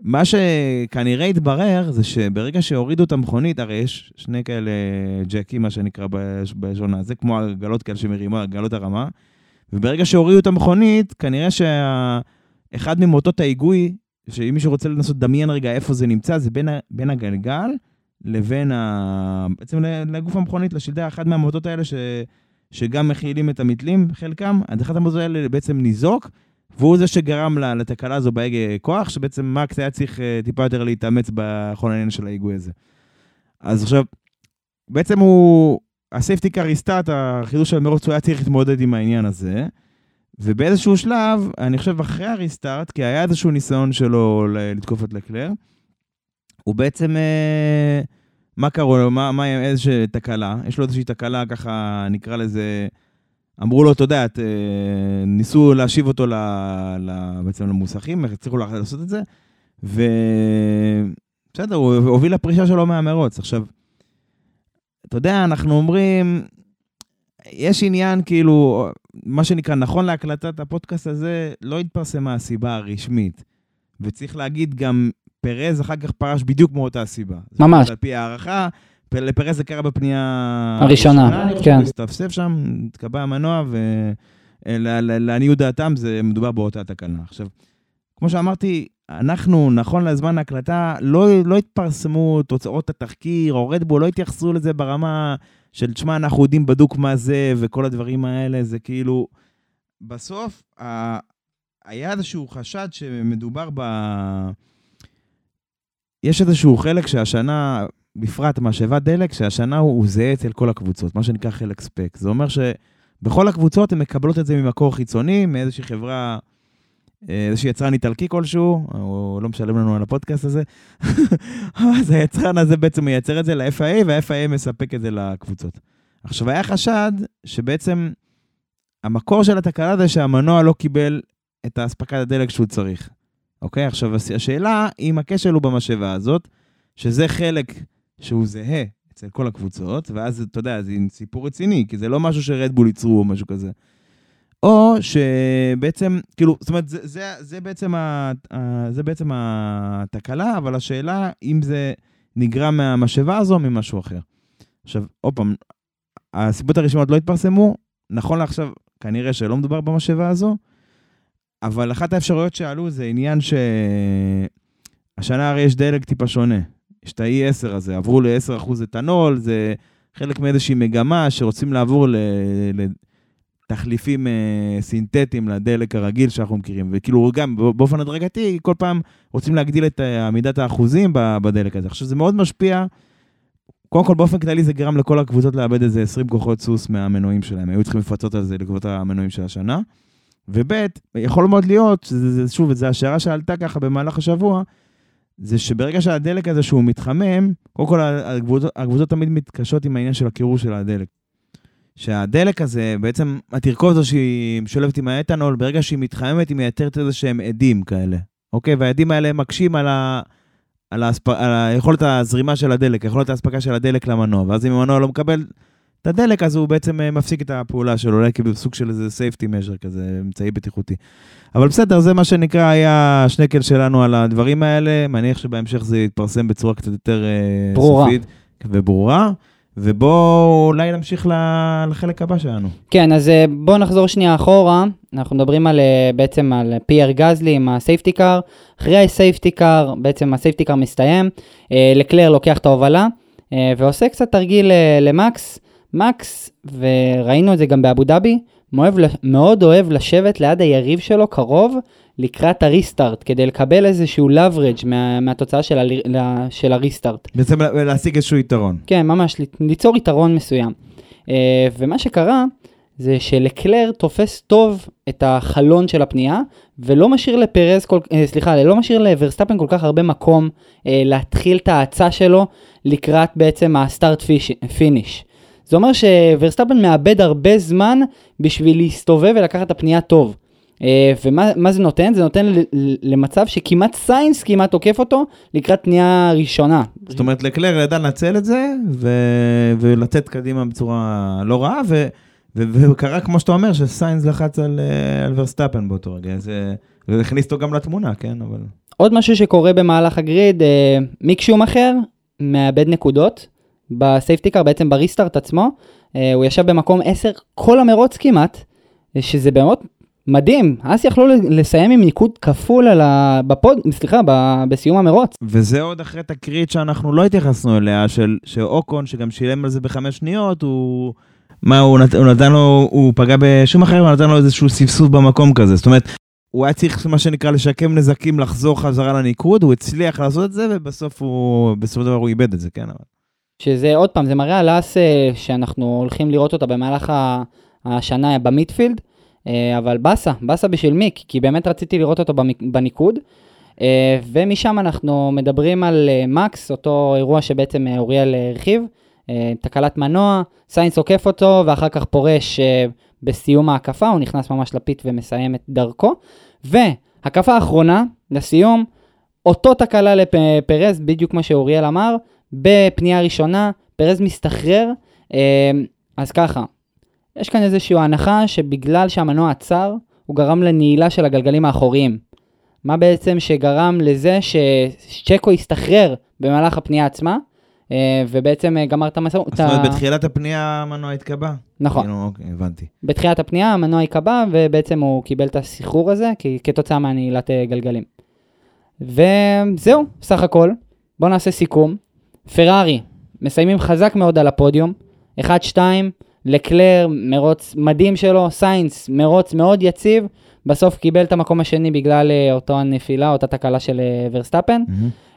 מה שכנראה התברר זה שברגע שהורידו את המכונית, הרי יש שני כאלה ג'קים, מה שנקרא בלשון הזה, כמו עגלות כאלה שמרימה, עגלות הרמה, וברגע שהורידו את המכונית, כנראה שאחד ממוטות ההיגוי, שאם מישהו רוצה לנסות לדמיין רגע איפה זה נמצא, זה בין, ה... בין הגלגל לבין ה... בעצם לגוף המכונית, לשלדה, אחד מהמוטות האלה ש... שגם מכילים את המתלים, חלקם, אחד המוטות האלה בעצם ניזוק, והוא זה שגרם לה- לתקלה הזו בהגה כוח, שבעצם מקס היה צריך אה, טיפה יותר להתאמץ בכל העניין של ההיגוי הזה. אז עכשיו, בעצם הוא, הסייפטי קאר החידוש של מרוץ, הוא היה צריך להתמודד עם העניין הזה, ובאיזשהו שלב, אני חושב אחרי הריסטארט, כי היה איזשהו ניסיון שלו לתקוף את לקלר, הוא בעצם, אה, מה קראו לו, מה, מה איזושהי תקלה, יש לו איזושהי תקלה, ככה נקרא לזה, אמרו לו, אתה יודע, את, אה, ניסו להשיב אותו ל, ל, בעצם למוסכים, הצליחו לעשות את זה, ובסדר, הוא הוביל לפרישה שלו מהמרוץ. עכשיו, אתה יודע, אנחנו אומרים, יש עניין, כאילו, מה שנקרא, נכון להקלטת הפודקאסט הזה, לא התפרסמה הסיבה הרשמית. וצריך להגיד גם, פרז אחר כך פרש בדיוק מאותה סיבה. ממש. על פי הערכה, לפרז זה קרה בפנייה הראשונה, כן. הסתפסף שם, התקבע המנוע, ולעניות דעתם זה מדובר באותה תקנה. עכשיו, כמו שאמרתי, אנחנו, נכון לזמן ההקלטה, לא, לא התפרסמו תוצאות התחקיר, או רדבול, לא התייחסו לזה ברמה של, תשמע, אנחנו יודעים בדוק מה זה, וכל הדברים האלה, זה כאילו... בסוף, ה... היה איזשהו חשד שמדובר ב... יש איזשהו חלק שהשנה, בפרט משאבת דלק, שהשנה הוא, הוא זהה אצל כל הקבוצות, מה שנקרא חלק ספק. זה אומר שבכל הקבוצות הן מקבלות את זה ממקור חיצוני, מאיזושהי חברה, אה, איזשהו יצרן איטלקי כלשהו, הוא לא משלם לנו על הפודקאסט הזה, אז היצרן הזה בעצם מייצר את זה ל-FIA, וה-FIA מספק את זה לקבוצות. עכשיו, היה חשד שבעצם המקור של התקלה זה שהמנוע לא קיבל את האספקת הדלק שהוא צריך. אוקיי? עכשיו, הש- השאלה אם הכשל הוא במשאבה הזאת, שזה חלק שהוא זהה אצל כל הקבוצות, ואז, אתה יודע, זה סיפור רציני, כי זה לא משהו שרדבול ייצרו או משהו כזה. או שבעצם, כאילו, זאת אומרת, זה, זה, זה, בעצם, ה, ה, זה בעצם התקלה, אבל השאלה אם זה נגרם מהמשאבה הזו או ממשהו אחר. עכשיו, עוד פעם, הסיבות הראשונות לא התפרסמו, נכון לעכשיו, כנראה שלא מדובר במשאבה הזו, אבל אחת האפשרויות שעלו זה עניין שהשנה הרי יש דלק טיפה שונה. יש את ה-E10 הזה, עברו ל-10% אתנול, זה חלק מאיזושהי מגמה שרוצים לעבור. לתחליפים אה, סינתטיים לדלק הרגיל שאנחנו מכירים. וכאילו גם באופן הדרגתי, כל פעם רוצים להגדיל את אה, עמידת האחוזים בדלק הזה. עכשיו, זה מאוד משפיע. קודם כל, באופן כללי זה גרם לכל הקבוצות לאבד איזה 20 כוחות סוס מהמנועים שלהם. היו צריכים לפצות על זה לקבוצות המנועים של השנה. וב', יכול מאוד להיות, שזה, זה, שוב, זו השערה שעלתה ככה במהלך השבוע, זה שברגע שהדלק הזה שהוא מתחמם, קודם כל הקבוצות, הקבוצות תמיד מתקשות עם העניין של הקירור של הדלק. שהדלק הזה, בעצם התרכובת הזו שהיא משולבת עם האתנול, ברגע שהיא מתחממת היא מייתרת איזה שהם עדים כאלה. אוקיי? והעדים האלה מקשים על, ה, על, ההספ, על היכולת הזרימה של הדלק, יכולת האספקה של הדלק למנוע. ואז אם המנוע לא מקבל את הדלק, אז הוא בעצם אה, מפסיק את הפעולה שלו, אולי כאילו סוג של איזה safety measure כזה, אמצעי בטיחותי. אבל בסדר, זה מה שנקרא היה השקל שלנו על הדברים האלה. מניח שבהמשך זה יתפרסם בצורה קצת יותר אה, ברורה. סופית וברורה. ובואו אולי נמשיך לחלק הבא שלנו. כן, אז אה, בואו נחזור שנייה אחורה. אנחנו מדברים על, בעצם על פייר גזלי עם ה safety car. אחרי ה safety car, בעצם ה safety car מסתיים. לקלר לוקח את ההובלה ועושה קצת תרגיל למקס. מקס, וראינו את זה גם באבו דאבי, מאוד, מאוד אוהב לשבת ליד היריב שלו קרוב לקראת ה restart, כדי לקבל איזשהו leverage מה, מהתוצאה של, ה, של ה restart. בעצם לה- להשיג איזשהו יתרון. כן, ממש, ליצור יתרון מסוים. אה, ומה שקרה, זה שלקלר תופס טוב את החלון של הפנייה, ולא משאיר לפרז, כל, אה, סליחה, לא משאיר לוורסטאפן כל כך הרבה מקום אה, להתחיל את ההאצה שלו לקראת בעצם ה start finish. זה אומר שוורסטאפן מאבד הרבה זמן בשביל להסתובב ולקחת את הפנייה טוב. אה, ומה מה זה נותן? זה נותן למצב שכמעט סיינס כמעט תוקף אותו לקראת פנייה ראשונה. זאת אומרת, לקלר ידע לנצל את זה, ו- ולצאת קדימה בצורה לא רעה, ו- ו- וקרה, כמו שאתה אומר, שסיינס לחץ על, אה, על ורסטאפן באותו רגע. זה, זה הכניס אותו גם לתמונה, כן? אבל... עוד משהו שקורה במהלך ה grid, אה, מיק שומאכר מאבד נקודות ב safety car, בעצם ב restart עצמו. אה, הוא ישב במקום 10 כל המרוץ כמעט, אה, שזה באמת מדהים. אז יכלו לסיים עם ניקוד כפול על ה... בפוד... סליחה, ב... בסיום המרוץ. וזה עוד אחרי תקרית שאנחנו לא התייחסנו אליה, של, שאוקון, שגם שילם על זה בחמש שניות, הוא... מה, הוא, נת, הוא נתן לו, הוא פגע בשומאכר, הוא נתן לו איזשהו סבסוב במקום כזה. זאת אומרת, הוא היה צריך, מה שנקרא, לשקם נזקים, לחזור חזרה לניקוד, הוא הצליח לעשות את זה, ובסוף הוא, בסופו של דבר הוא איבד את זה, כן? אבל... שזה עוד פעם, זה מראה על אס אה, שאנחנו הולכים לראות אותה במהלך השנה במיטפילד, אה, אבל באסה, באסה בשביל מיק, כי באמת רציתי לראות אותו בניקוד. אה, ומשם אנחנו מדברים על מקס, אותו אירוע שבעצם אוריאל הרחיב, תקלת מנוע, סיינס עוקף אותו ואחר כך פורש בסיום ההקפה, הוא נכנס ממש לפיט ומסיים את דרכו. והקפה האחרונה, לסיום, אותו תקלה לפרז, בדיוק כמו שאוריאל אמר, בפנייה ראשונה, פרז מסתחרר, אה, אז ככה, יש כאן איזושהי הנחה שבגלל שהמנוע עצר, הוא גרם לנעילה של הגלגלים האחוריים. מה בעצם שגרם לזה שצ'קו הסתחרר במהלך הפנייה עצמה, אה, ובעצם אה, גמר את המסע... זאת אומרת, בתחילת הפנייה המנוע התקבע? נכון. כאילו, אוקיי, הבנתי. בתחילת הפנייה המנוע נתקע, ובעצם הוא קיבל את הסחרור הזה כתוצאה מהנעילת אה, גלגלים. וזהו, סך הכל. בואו נעשה סיכום. פרארי, מסיימים חזק מאוד על הפודיום. 1-2, לקלר, מרוץ מדהים שלו, סיינס, מרוץ מאוד יציב. בסוף קיבל את המקום השני בגלל אה, אותו הנפילה, אותה תקלה של אה, ורסטאפן.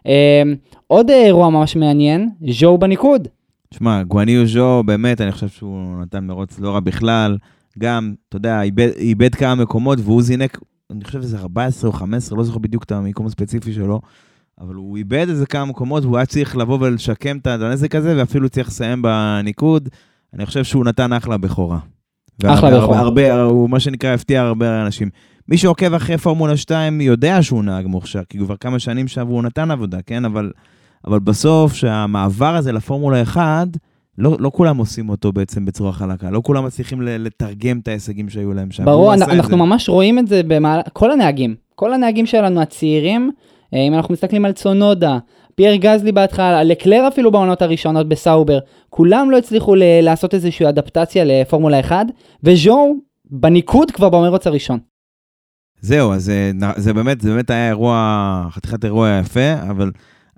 אה, עוד אה, אירוע ממש מעניין, ז'ו בניקוד. שמע, גואניו ז'ו, באמת, אני חושב שהוא נתן מרוץ לא רע בכלל. גם, אתה יודע, איבד, איבד כמה מקומות, והוא זינק, אני חושב שזה 14 או 15, לא זוכר בדיוק את המיקום הספציפי שלו, אבל הוא איבד איזה כמה מקומות, והוא היה צריך לבוא ולשקם את הנזק הזה, ואפילו צריך לסיים בניקוד. אני חושב שהוא נתן אחלה בכורה. אחלה בכורה. הרבה, הוא מה שנקרא הפתיע הרבה אנשים. מי שעוקב אחרי פורמולה 2 יודע שהוא נהג מוכשר, כי כבר כמה שנים שם והוא נתן עבודה, כן? אבל, אבל בסוף, שהמעבר הזה לפורמולה 1, לא, לא כולם עושים אותו בעצם בצורה חלקה, לא כולם מצליחים לתרגם את ההישגים שהיו להם שם. ברור, את אנחנו. ממש רואים את זה במהלך, כל הנהגים, כל הנהגים שלנו הצעירים, אם אנחנו מסתכלים על צונודה, פייר גזלי בהתחלה, לקלר אפילו בעונות הראשונות בסאובר, כולם לא הצליחו ל- לעשות איזושהי אדפטציה לפורמולה 1, וז'ו בניקוד כבר במרוץ הראשון. זהו, אז זה, זה באמת, זה באמת היה אירוע, חתיכת אירוע יפה, אבל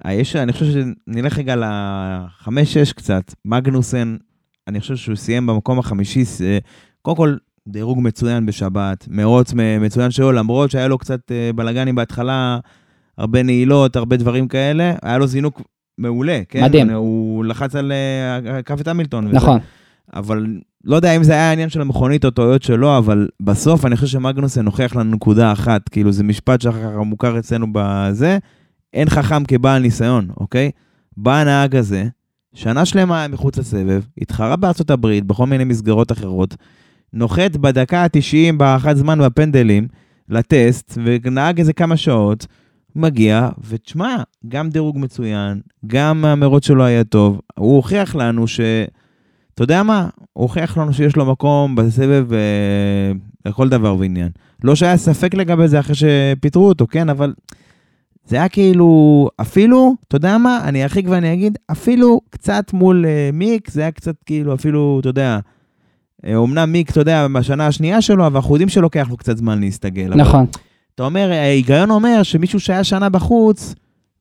יש, אני חושב שנלך רגע ל-5-6 קצת. מגנוסן, אני חושב שהוא סיים במקום החמישי, קודם כל, דירוג מצוין בשבת, מרוץ מצוין שלו, למרות שהיה לו קצת אה, בלאגנים בהתחלה, הרבה נעילות, הרבה דברים כאלה, היה לו זינוק מעולה, כן? מדהים. הוא לחץ על אה, קו את המילטון. וזה- נכון. אבל לא יודע אם זה היה העניין של המכונית או טעויות שלו, אבל בסוף אני חושב שמגנוסן הוכיח לנו נקודה אחת, כאילו זה משפט שאחר כך מוכר אצלנו בזה, אין חכם כבעל ניסיון, אוקיי? בא הנהג הזה, שנה שלמה היה מחוץ לסבב, התחרה בארצות הברית, בכל מיני מסגרות אחרות, נוחת בדקה ה-90 בהארכת זמן בפנדלים לטסט, ונהג איזה כמה שעות, מגיע, ותשמע, גם דירוג מצוין, גם המרוץ שלו היה טוב, הוא הוכיח לנו ש... אתה יודע מה? הוא הוכיח לנו שיש לו מקום בסבב אה, לכל דבר ועניין. לא שהיה ספק לגבי זה אחרי שפיטרו אותו, כן? אבל זה היה כאילו, אפילו, אתה יודע מה? אני ארחיק ואני אגיד, אפילו קצת מול אה, מיק, זה היה קצת כאילו, אפילו, אתה יודע, אה, אומנם מיק, אתה יודע, בשנה השנייה שלו, אבל אנחנו יודעים שלוקח לו קצת זמן להסתגל. אבל נכון. אתה אומר, ההיגיון אומר שמישהו שהיה שנה בחוץ,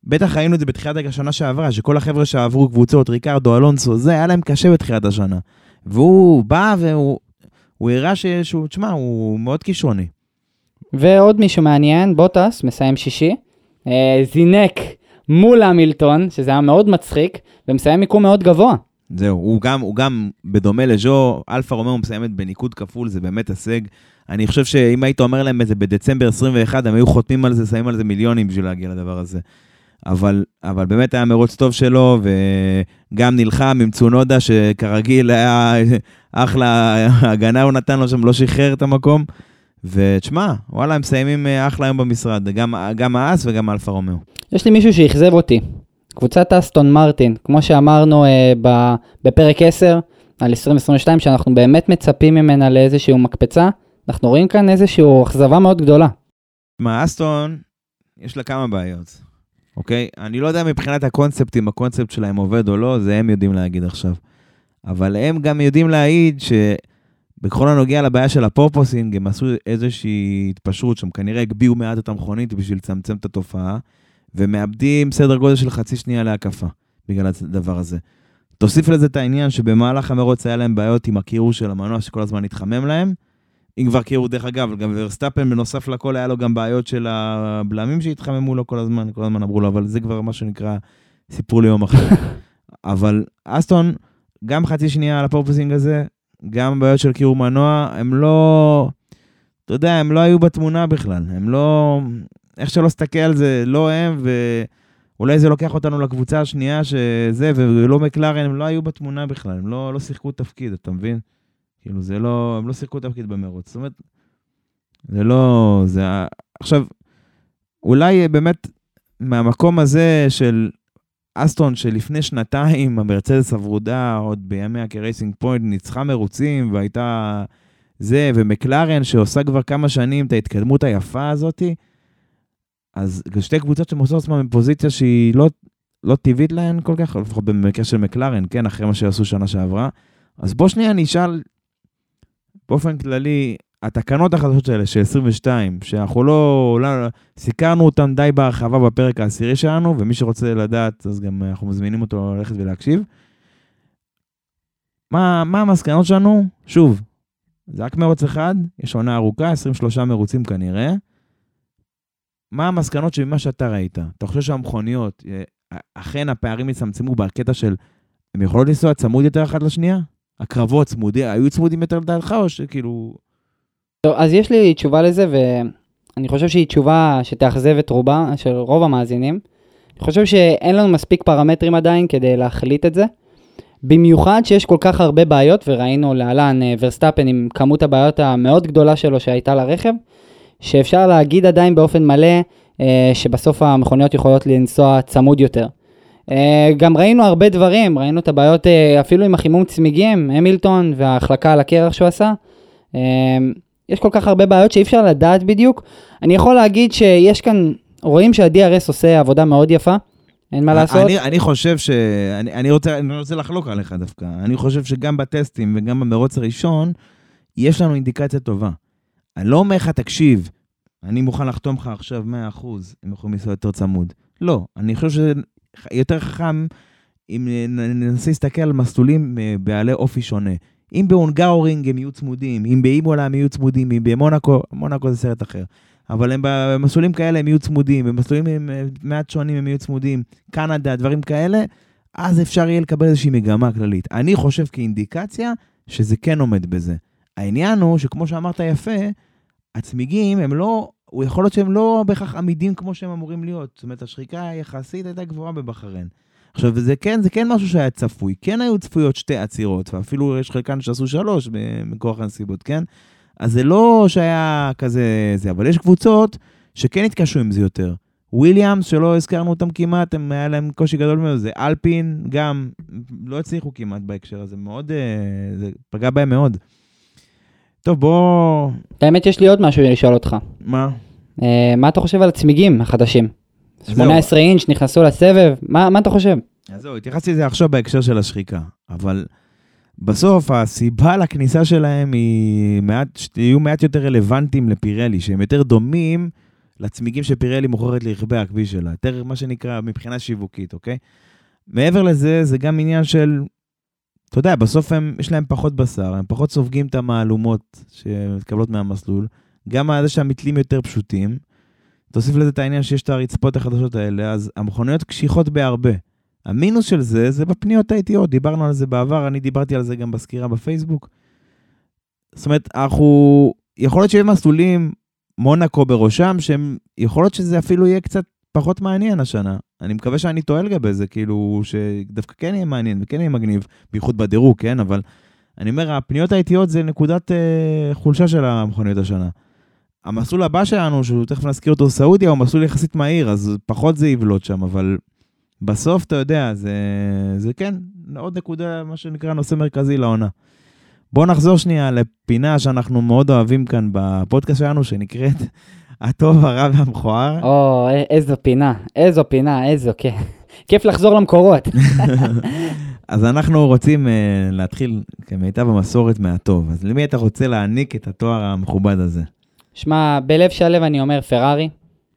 בטח ראינו את זה בתחילת השנה שעברה, שכל החבר'ה שעברו קבוצות, ריקרדו, אלונסו, זה, היה להם קשה בתחילת השנה. והוא בא והוא הוא הראה שהוא, תשמע, הוא מאוד כישרוני. ועוד מישהו מעניין, בוטס, מסיים שישי, אה, זינק מול המילטון, שזה היה מאוד מצחיק, ומסיים מיקום מאוד גבוה. זהו, הוא גם, הוא גם, בדומה לז'ו, אלפה רומאו מסיימת בניקוד כפול, זה באמת הישג. אני חושב שאם היית אומר להם את זה בדצמבר 21, הם היו חותמים על זה, שמים על זה מיליונים בשביל להגיע לדבר הזה. אבל, אבל באמת היה מרוץ טוב שלו, וגם נלחם עם צונודה, שכרגיל היה אחלה הגנה הוא נתן לו שם, לא שחרר את המקום. ותשמע, וואלה, הם מסיימים אה, אחלה היום במשרד, גם, גם האס וגם אלפה רומאו. יש לי מישהו שאכזב אותי, קבוצת אסטון מרטין, כמו שאמרנו אה, ב, בפרק 10 על 2022, שאנחנו באמת מצפים ממנה לאיזושהי מקפצה, אנחנו רואים כאן איזושהי אכזבה מאוד גדולה. מה, אסטון, יש לה כמה בעיות, אוקיי? אני לא יודע מבחינת הקונספט, אם הקונספט שלהם עובד או לא, זה הם יודעים להגיד עכשיו. אבל הם גם יודעים להעיד שבכל הנוגע לבעיה של הפורפוסינג, הם עשו איזושהי התפשרות שם, כנראה הגביהו מעט את המכונית בשביל לצמצם את התופעה, ומאבדים סדר גודל של חצי שנייה להקפה בגלל הדבר הזה. תוסיף לזה את העניין שבמהלך המרוץ היה להם בעיות עם הקירור של המנוע שכל הזמן התחמם להם. אם כבר קירור, דרך אגב, גם ורסטאפן בנוסף לכל היה לו גם בעיות של הבלמים שהתחממו לו כל הזמן, כל הזמן אמרו לו, אבל זה כבר מה שנקרא סיפור ליום אחר. אבל אסטון, גם חצי שנייה על ה porpoising הזה, גם בעיות של קירור מנוע, הם לא, אתה יודע, הם לא היו בתמונה בכלל, הם לא, איך שלא תסתכל על זה, לא הם, ואולי זה לוקח אותנו לקבוצה השנייה שזה, ולא מקלרן, הם לא היו בתמונה בכלל, הם לא, לא שיחקו תפקיד, אתה מבין? כאילו, זה לא, הם לא שיחקו תפקיד במרוץ. זאת אומרת, זה לא, זה... עכשיו, אולי באמת מהמקום הזה של אסטון, שלפני שנתיים המרצדס הוורודה, עוד בימי ה רייסינג פוינט, ניצחה מרוצים והייתה זה, ומקלרן שעושה כבר כמה שנים את ההתקדמות היפה הזאתי, אז שתי קבוצות שמוצאות עצמן בפוזיציה שהיא לא, לא טבעית להן כל כך, לפחות במקרה של מקלרן, כן, אחרי מה שעשו שנה שעברה. אז בוא שנייה נשאל, באופן כללי, התקנות החדשות האלה של 22, שאנחנו לא, לא, סיקרנו אותן די בהרחבה בפרק העשירי שלנו, ומי שרוצה לדעת, אז גם אנחנו מזמינים אותו ללכת ולהקשיב. מה, מה המסקנות שלנו? שוב, זה רק מרוץ אחד, יש עונה ארוכה, 23 מרוצים כנראה. מה המסקנות שממה שאתה ראית? אתה חושב שהמכוניות, אה, אכן הפערים יצמצמו בקטע של, הם יכולות לנסוע צמוד יותר אחת לשנייה? הקרבות צמודים, היו צמודים יותר לדעתך, או שכאילו... טוב, אז יש לי תשובה לזה, ואני חושב שהיא תשובה שתאכזב את רובה, של רוב המאזינים. אני חושב שאין לנו מספיק פרמטרים עדיין כדי להחליט את זה. במיוחד שיש כל כך הרבה בעיות, וראינו להלן אה, ורסטאפן עם כמות הבעיות המאוד גדולה שלו שהייתה לרכב, שאפשר להגיד עדיין באופן מלא אה, שבסוף המכוניות יכולות לנסוע צמוד יותר. אה, גם ראינו הרבה דברים, ראינו את הבעיות אה, אפילו עם החימום צמיגים, המילטון וההחלקה על הקרח שהוא עשה. אה, יש כל כך הרבה בעיות שאי אפשר לדעת בדיוק. אני יכול להגיד שיש כאן, רואים שה-DRS עושה עבודה מאוד יפה, אין מה לעשות. אני, אני חושב ש... אני, אני, רוצה, אני רוצה לחלוק עליך דווקא. אני חושב שגם בטסטים וגם במרוץ הראשון, יש לנו אינדיקציה טובה. אני לא אומר לך, תקשיב, אני מוכן לחתום לך עכשיו 100%, הם יכולים לנסוע יותר צמוד. לא, אני חושב שיותר חכם אם ננסה להסתכל על מסלולים אה, בעלי אופי שונה. אם בהונגאורינג הם יהיו צמודים, אם באימולה הם יהיו צמודים, אם במונאקו, מונאקו זה סרט אחר. אבל הם במסלולים כאלה הם יהיו צמודים, במסלולים הם אה, מעט שונים הם יהיו צמודים, קנדה, דברים כאלה, אז אפשר יהיה לקבל איזושהי מגמה כללית. אני חושב כאינדיקציה שזה כן עומד בזה. העניין הוא שכמו שאמרת יפה, הצמיגים הם לא, הוא יכול להיות שהם לא בהכרח עמידים כמו שהם אמורים להיות. זאת אומרת, השחיקה היחסית הייתה גבוהה בבחריין. עכשיו, זה כן, זה כן משהו שהיה צפוי. כן היו צפויות שתי עצירות, ואפילו יש חלקן שעשו שלוש מכוח הנסיבות, כן? אז זה לא שהיה כזה זה, אבל יש קבוצות שכן התקשו עם זה יותר. וויליאמס, שלא הזכרנו אותם כמעט, הם, היה להם קושי גדול מאוד, זה אלפין, גם לא הצליחו כמעט בהקשר הזה, מאוד, אה, זה פגע בהם מאוד. טוב, בוא... האמת, יש לי עוד משהו לשאול אותך. מה? אה, מה אתה חושב על הצמיגים החדשים? זהו. 18 אינץ' נכנסו לסבב, מה, מה אתה חושב? אז זהו, התייחסתי לזה עכשיו בהקשר של השחיקה, אבל בסוף הסיבה לכניסה שלהם היא מעט, שיהיו מעט יותר רלוונטיים לפירלי, שהם יותר דומים לצמיגים שפירלי מוכרת לרכבי הכביש שלה, יותר מה שנקרא מבחינה שיווקית, אוקיי? מעבר לזה, זה גם עניין של אתה יודע, בסוף הם, יש להם פחות בשר, הם פחות סופגים את המהלומות שמתקבלות מהמסלול. גם זה שהמתלים יותר פשוטים. תוסיף לזה את העניין שיש את הרצפות החדשות האלה, אז המכוניות קשיחות בהרבה. המינוס של זה, זה בפניות האיטיות, דיברנו על זה בעבר, אני דיברתי על זה גם בסקירה בפייסבוק. זאת אומרת, אנחנו, יכול להיות שיהיו מסלולים, מונאקו בראשם, שהם, יכול להיות שזה אפילו יהיה קצת פחות מעניין השנה. אני מקווה שאני טועה לגבי זה, כאילו, שדווקא כן יהיה מעניין וכן יהיה מגניב, בייחוד בדירוג, כן? אבל אני אומר, הפניות האיטיות זה נקודת אה, חולשה של המכוניות השנה. המסלול הבא שלנו, שהוא תכף נזכיר אותו סעודיה, הוא מסלול יחסית מהיר, אז פחות זה יבלוט שם, אבל בסוף, אתה יודע, זה, זה כן, עוד נקודה, מה שנקרא נושא מרכזי לעונה. בואו נחזור שנייה לפינה שאנחנו מאוד אוהבים כאן בפודקאסט שלנו, שנקראת הטוב, הרע והמכוער. או, איזו פינה, איזו פינה, איזו, כן. כיף לחזור למקורות. אז אנחנו רוצים uh, להתחיל כמיטב המסורת מהטוב. אז למי אתה רוצה להעניק את התואר המכובד הזה? שמע, בלב שלב אני אומר פרארי,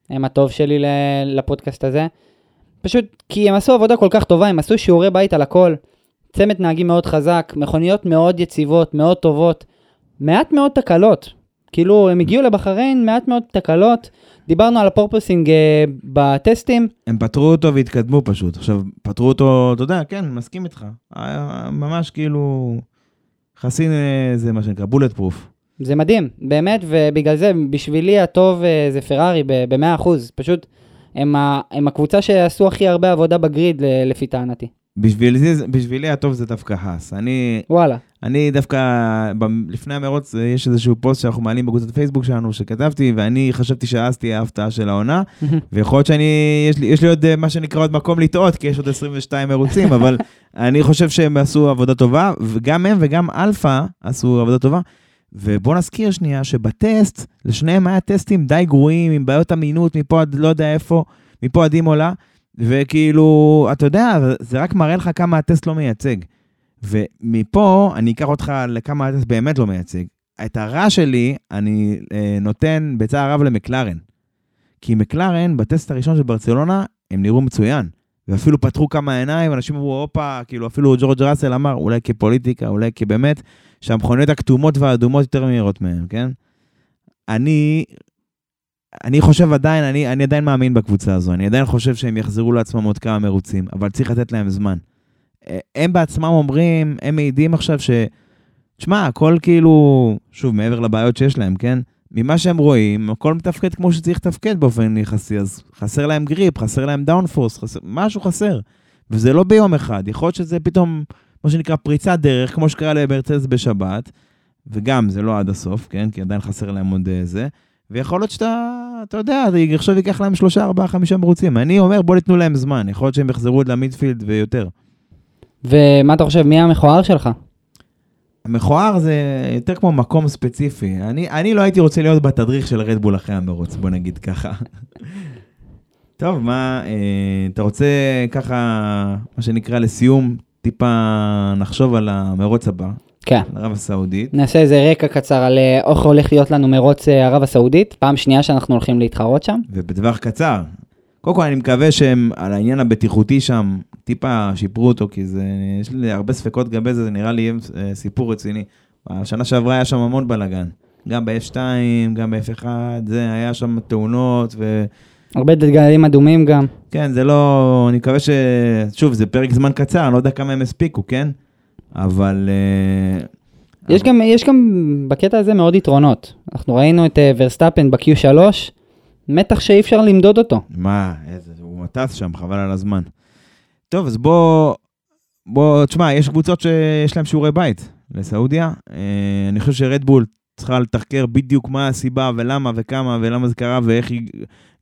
הם הטוב שלי לפודקאסט הזה. פשוט כי הם עשו עבודה כל כך טובה, הם עשו שיעורי בית על הכל. צמד נהגים מאוד חזק, מכוניות מאוד יציבות, מאוד טובות, מעט מאוד תקלות. כאילו, הם הגיעו לבחריין, מעט מאוד תקלות. דיברנו על הפורפוסינג אה, בטסטים, הם פתרו אותו והתקדמו פשוט. עכשיו, פתרו אותו, אתה יודע, כן, מסכים איתך. ממש כאילו חסין, אה, זה מה שנקרא, בולט פרוף. זה מדהים, באמת, ובגלל זה, בשבילי הטוב אה, זה פרארי ב-100%. פשוט, הם, ה- הם הקבוצה שעשו הכי הרבה עבודה בגריד, לפי טענתי. בשביל זה, בשבילי הטוב זה דווקא האס. אני, וואלה. אני דווקא, ב- לפני המרוץ, אה, יש איזשהו פוסט שאנחנו מעלים בקבוצת פייסבוק שלנו, שכתבתי, ואני חשבתי שהאס תהיה ההפתעה של העונה, ויכול להיות שאני, יש לי, יש לי עוד אה, מה שנקרא עוד מקום לטעות, כי יש עוד 22 מרוצים, אבל אני חושב שהם עשו עבודה טובה, וגם הם וגם אלפא עשו עבודה טובה. ובוא נזכיר שנייה שבטסט, לשניהם היה טסטים די גרועים, עם בעיות אמינות מפה עד לא יודע איפה, מפה עד אימולה, וכאילו, אתה יודע, זה רק מראה לך כמה הטסט לא מייצג. ומפה אני אקח אותך לכמה הטסט באמת לא מייצג. את הרע שלי אני אה, נותן בצער רב למקלרן. כי מקלרן, בטסט הראשון של ברצלונה, הם נראו מצוין. ואפילו פתחו כמה עיניים, אנשים אמרו, הופה, כאילו אפילו ג'ורג' ראסל אמר, אולי כפוליטיקה, אולי כבאמת, שהמכוניות הכתומות והאדומות יותר מהירות מהם, כן? אני, אני חושב עדיין, אני, אני עדיין מאמין בקבוצה הזו, אני עדיין חושב שהם יחזרו לעצמם עוד כמה מרוצים, אבל צריך לתת להם זמן. אה, הם בעצמם אומרים, הם מעידים עכשיו ש... תשמע, הכל כאילו, שוב, מעבר לבעיות שיש להם, כן? ממה שהם רואים, הכל מתפקד כמו שצריך לתפקד באופן יחסי, אז חסר להם grip, חסר להם downforce, חסר, משהו חסר. וזה לא ביום אחד, יכול להיות שזה פתאום, מה שנקרא, פריצת דרך, כמו שקרה למרצדס בשבת, וגם זה לא עד הסוף, כן? כי עדיין חסר להם עוד אה, זה. ויכול להיות שאתה, אתה יודע, זה עכשיו ייקח להם שלושה, ארבעה, חמישה מרוצים. אני אומר, בוא ניתנו להם זמן, יכול להיות שהם יחזרו עוד למידפילד ויותר. ומה אתה חושב, מי המכוער שלך? המכוער זה יותר כמו מקום ספציפי. אני, אני לא הייתי רוצה להיות בתדריך של רדבול אחרי המרוץ, בוא נגיד ככה. טוב, מה, אה, אתה רוצה ככה, מה שנקרא לסיום, טיפה נחשוב על המרוץ הבא, כן. ערב הסעודית. נעשה איזה רקע קצר על אה, איך הולך להיות לנו מרוץ אה, ערב הסעודית, פעם שנייה שאנחנו הולכים להתחרות שם. ובטווח קצר. קודם כל, אני מקווה שהם, על העניין הבטיחותי שם, טיפה שיפרו אותו, כי זה, יש לי הרבה ספקות לגבי זה, זה נראה לי יהיה אה, סיפור רציני. בשנה שעברה היה שם המון בלאגן. גם ב-F2, גם ב-F1, זה, היה שם תאונות, ו... הרבה דגלים אדומים גם. כן, זה לא... אני מקווה ש... שוב, זה פרק זמן קצר, אני לא יודע כמה הם הספיקו, כן? אבל... אה, יש גם, יש גם בקטע הזה מאוד יתרונות. אנחנו ראינו את אה, ורסטאפן ב-Q3, מתח שאי אפשר למדוד אותו. מה, איזה, הוא מטס שם, חבל על הזמן. טוב, אז בוא, בוא, תשמע, יש קבוצות שיש להן שיעורי בית לסעודיה. אה, אני חושב שרדבול צריכה לתחקר בדיוק מה הסיבה ולמה וכמה ולמה זה קרה ואיך היא...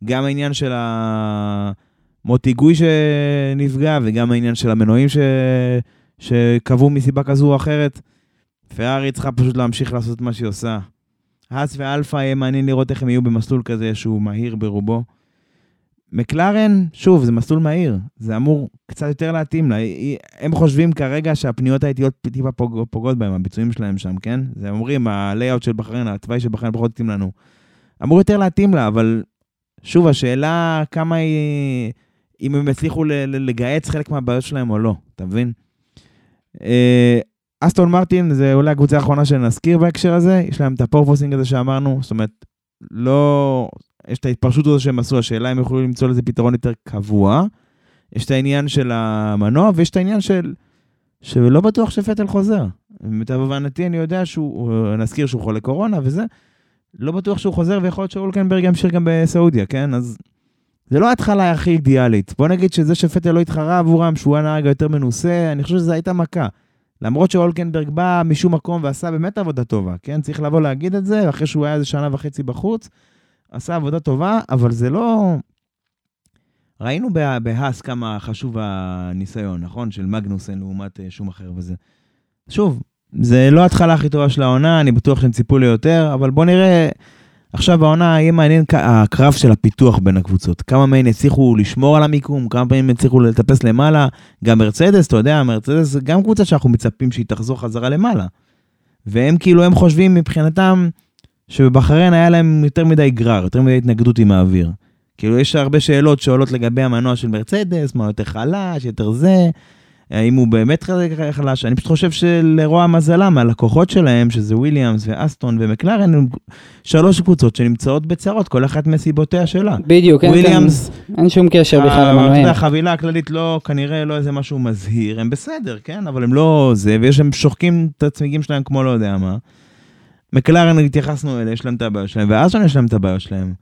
גם העניין של המוט היגוי שנפגע וגם העניין של המנועים ש... שקבעו מסיבה כזו או אחרת. פרארי צריכה פשוט להמשיך לעשות מה שהיא עושה. האס ואלפא יהיה מעניין לראות איך הם יהיו במסלול כזה שהוא מהיר ברובו. מקלרן, שוב, זה מסלול מהיר, זה אמור קצת יותר להתאים לה. הם חושבים כרגע שהפניות האיטיות טיפה פוג, פוגעות בהם, הביצועים שלהם שם, כן? זה אומרים, ה layout של בחריין, התוואי של בחריין פחות התאים לנו. אמור יותר להתאים לה, אבל שוב, השאלה כמה היא... אם הם יצליחו לגהץ חלק מהבעיות שלהם או לא, אתה מבין? אה, אסטון מרטין זה אולי הקבוצה האחרונה שנזכיר בהקשר הזה, יש להם את ה porpoising הזה שאמרנו, זאת אומרת, לא... יש את ההתפשרות הזו שהם עשו, השאלה אם יוכלו למצוא לזה פתרון יותר קבוע. יש את העניין של המנוע, ויש את העניין של... שלא בטוח שפטל חוזר. למיטב הבנתי, אני יודע שהוא, נזכיר שהוא חולה קורונה וזה, לא בטוח שהוא חוזר, ויכול להיות שאולקנברג ימשיך גם בסעודיה, כן? אז זה לא ההתחלה הכי אידיאלית. בוא נגיד שזה שפטל לא התחרה עבורם, שהוא הנהג היותר מנוסה, אני חושב שזו הייתה מכה. למרות שאולקנברג בא משום מקום ועשה באמת עבודה טובה, כן? צריך לבוא להגיד את זה, אחרי שהוא היה איזה שנה וחצי בחוץ, עשה עבודה טובה, אבל זה לא... ראינו בהאס כמה חשוב הניסיון, נכון? של מגנוסן לעומת אה, שום אחר וזה. שוב, זה לא ההתחלה הכי טובה של העונה, אני בטוח שהם ציפו לי יותר, אבל בוא נראה, עכשיו בעונה יהיה מעניין הקרב של הפיתוח בין הקבוצות. כמה מהן הצליחו לשמור על המיקום, כמה פעמים הצליחו לטפס למעלה. גם מרצדס, אתה יודע, מרצדס זה גם קבוצה שאנחנו מצפים שהיא תחזור חזרה למעלה. והם כאילו, הם חושבים מבחינתם שבבחריין היה להם יותר מדי גרר, יותר מדי התנגדות עם האוויר. כאילו, יש הרבה שאלות שעולות לגבי המנוע של מרצדס, מה יותר חלש, יותר זה. האם הוא באמת חלש? אני פשוט חושב שלרוע מזלם, הלקוחות שלהם, שזה וויליאמס ואסטון ומקלרן, הם שלוש קבוצות שנמצאות בצרות, כל אחת מסיבותיה שלה. בדיוק, וויליאמס, אין, אין שום קשר בכלל אתה למנועים. החבילה הכללית לא, כנראה לא איזה משהו מזהיר, הם בסדר, כן? אבל הם לא זה, ויש הם שוחקים את הצמיגים שלהם כמו לא יודע מה. מקלרן התייחסנו אלה, יש להם את הבעיות שלהם, ואסטון יש להם את הבעיות שלהם.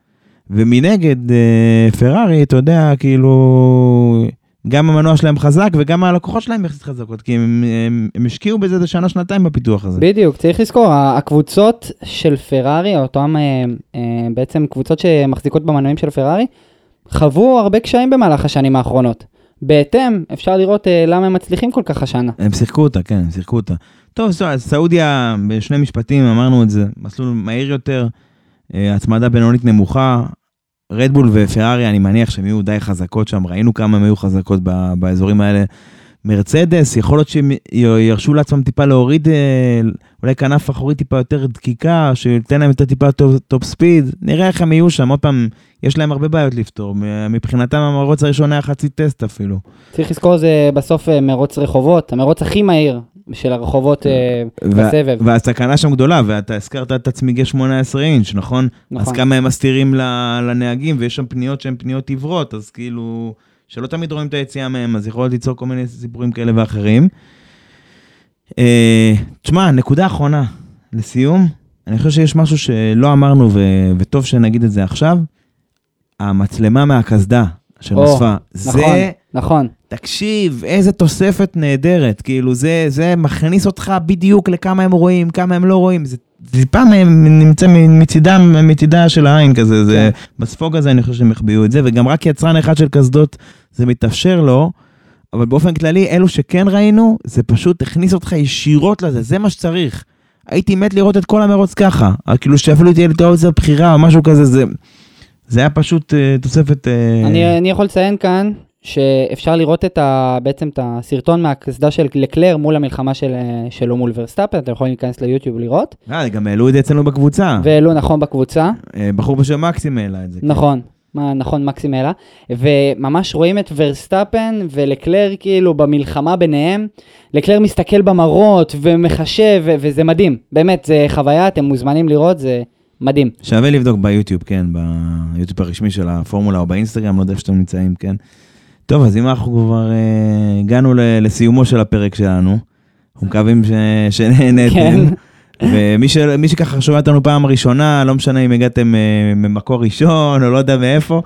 ומנגד, אה, פרארי, אתה יודע, כאילו, גם המנוע שלהם חזק וגם הלקוחות שלהם יחסית חזקות, כי הם, הם, הם השקיעו בזה איזה שנה-שנתיים בפיתוח הזה. בדיוק, צריך לזכור, הקבוצות של פרארי, אותן אה, אה, בעצם קבוצות שמחזיקות במנועים של פרארי, חוו הרבה קשיים במהלך השנים האחרונות. בהתאם, אפשר לראות אה, למה הם מצליחים כל כך השנה. הם שיחקו אותה, כן, הם שיחקו אותה. טוב, אז סעודיה, בשני משפטים אמרנו את זה, מסלול מהיר יותר, אה, הצמדה בינונית נמוכה, רדבול ופרארי, אני מניח שהם יהיו די חזקות שם, ראינו כמה הם היו חזקות ב- באזורים האלה. מרצדס, יכול להיות שהם ירשו לעצמם טיפה להוריד, אה, אולי כנף אחורית טיפה יותר דקיקה, שייתן להם יותר טיפה top, top speed, נראה איך הם יהיו שם, עוד פעם, יש להם הרבה בעיות לפתור, מבחינתם המרוץ הראשון היה חצי טסט אפילו. צריך לזכור, זה בסוף אה, מרוץ רחובות, המרוץ הכי מהיר של הרחובות אה, בסבב. והסכנה שם גדולה, ואתה הזכרת את הצמיגי 18 אינץ', נכון? נכון. אז כמה הם מסתירים לנהגים, ויש שם פניות שהן פניות עיוורות, אז כאילו, שלא תמיד רואים את היציאה מהם, אז יכול ליצור כל מיני סיפורים כאלה ואחרים. אה, תשמע, נקודה אחרונה, לסיום, אני חושב שיש משהו שלא אמרנו, ו- וטוב שנגיד את זה עכשיו, המצלמה מהקסדה שנוספה. נכון, זה... נכון. תקשיב, איזה תוספת נהדרת, כאילו זה, זה מכניס אותך בדיוק לכמה הם רואים, כמה הם לא רואים, זה טיפה נמצא מצידם, מצידה של העין כזה, זה, בספוג הזה אני חושב שהם החביאו את זה, וגם רק יצרן אחד של קסדות זה מתאפשר לו, אבל באופן כללי, אלו שכן ראינו, זה פשוט הכניס אותך ישירות לזה, זה מה שצריך. הייתי מת לראות את כל המרוץ ככה, כאילו שאפילו תהיה לי את האופציה בחירה או משהו כזה, זה, זה היה פשוט uh, תוספת... Uh... אני, אני יכול לציין כאן שאפשר לראות את ה, בעצם את הסרטון מהקסדה של לקלר מול המלחמה של, אה, שלו מול ורסטאפן, אתם יכולים להיכנס ליוטיוב ולראות. אה, גם העלו את זה אצלנו בקבוצה. והעלו נכון בקבוצה, אה, בחור בשם מקסים העלה את זה. כן. נכון. מה, נכון, מקסים העלה, וממש רואים את ורסטאפן ולקלר כאילו במלחמה ביניהם. לקלר מסתכל במראות ומחשב, ו- וזה מדהים. באמת, זה חוויה, אתם מוזמנים לראות, זה מדהים. שווה לבדוק ביוטיוב, כן, ביוטיוב הרשמי של הפורמולה או באינסטגרם, לא יודע איפה שאתם נמצאים, כן. טוב, אז אם אנחנו כבר אה, הגענו ל- לסיומו של הפרק שלנו, אנחנו מקווים ש... שנהנתם. כן. ומי ש... מי שככה שומע אותנו פעם ראשונה, לא משנה אם הגעתם אה, ממקור ראשון או לא יודע מאיפה,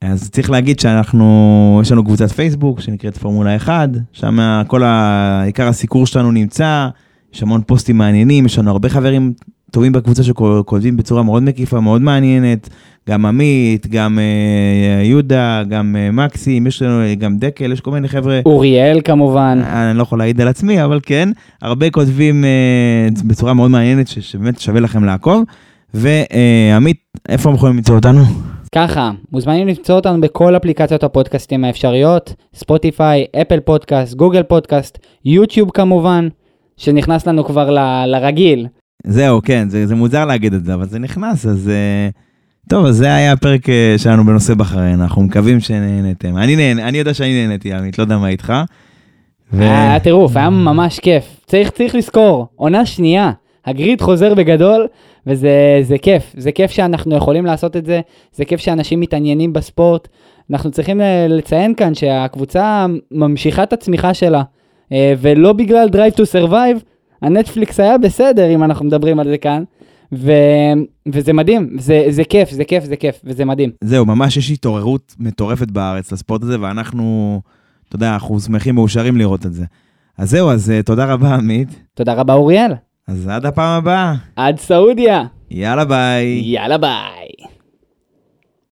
אז צריך להגיד שאנחנו, יש לנו קבוצת פייסבוק שנקראת פורמולה 1, שם כל ה... עיקר הסיקור שלנו נמצא, יש המון פוסטים מעניינים, יש לנו הרבה חברים טובים בקבוצה שכותבים בצורה מאוד מקיפה, מאוד מעניינת, גם עמית, גם אה, יהודה, גם אה, מקסים, יש לנו אה, גם דקל, יש כל מיני חבר'ה. אוריאל כמובן. אני לא יכול להעיד על עצמי, אבל כן, הרבה כותבים אה, בצורה מאוד מעניינת, ש- שבאמת שווה לכם לעקוב. ועמית, איפה הם יכולים למצוא אותנו? ככה, מוזמנים למצוא אותנו בכל אפליקציות הפודקאסטים האפשריות, ספוטיפיי, אפל פודקאסט, גוגל פודקאסט, יוטיוב כמובן, שנכנס לנו כבר ל- לרגיל. זהו, כן, זה, זה מוזר להגיד את זה, אבל זה נכנס, אז... אה, טוב, אז זה היה הפרק אה, שלנו בנושא בחריין, אנחנו מקווים שנהנתם. אני נהנה, אני יודע שאני נהניתי, עמית, לא יודע מה איתך. ו- היה טירוף, היה ממש כיף. צריך, צריך לזכור, עונה שנייה, הגריד חוזר בגדול, וזה זה כיף. זה כיף שאנחנו יכולים לעשות את זה, זה כיף שאנשים מתעניינים בספורט. אנחנו צריכים אה, לציין כאן שהקבוצה ממשיכה את הצמיחה שלה, אה, ולא בגלל Drive to Survive, הנטפליקס היה בסדר, אם אנחנו מדברים על זה כאן. ו... וזה מדהים, זה, זה כיף, זה כיף, זה כיף, וזה מדהים. זהו, ממש יש התעוררות מטורפת בארץ לספורט הזה, ואנחנו, אתה יודע, אנחנו שמחים מאושרים לראות את זה. אז זהו, אז אה, תודה רבה, עמית. תודה רבה, אוריאל. אז עד הפעם הבאה. עד סעודיה. יאללה ביי. יאללה ביי.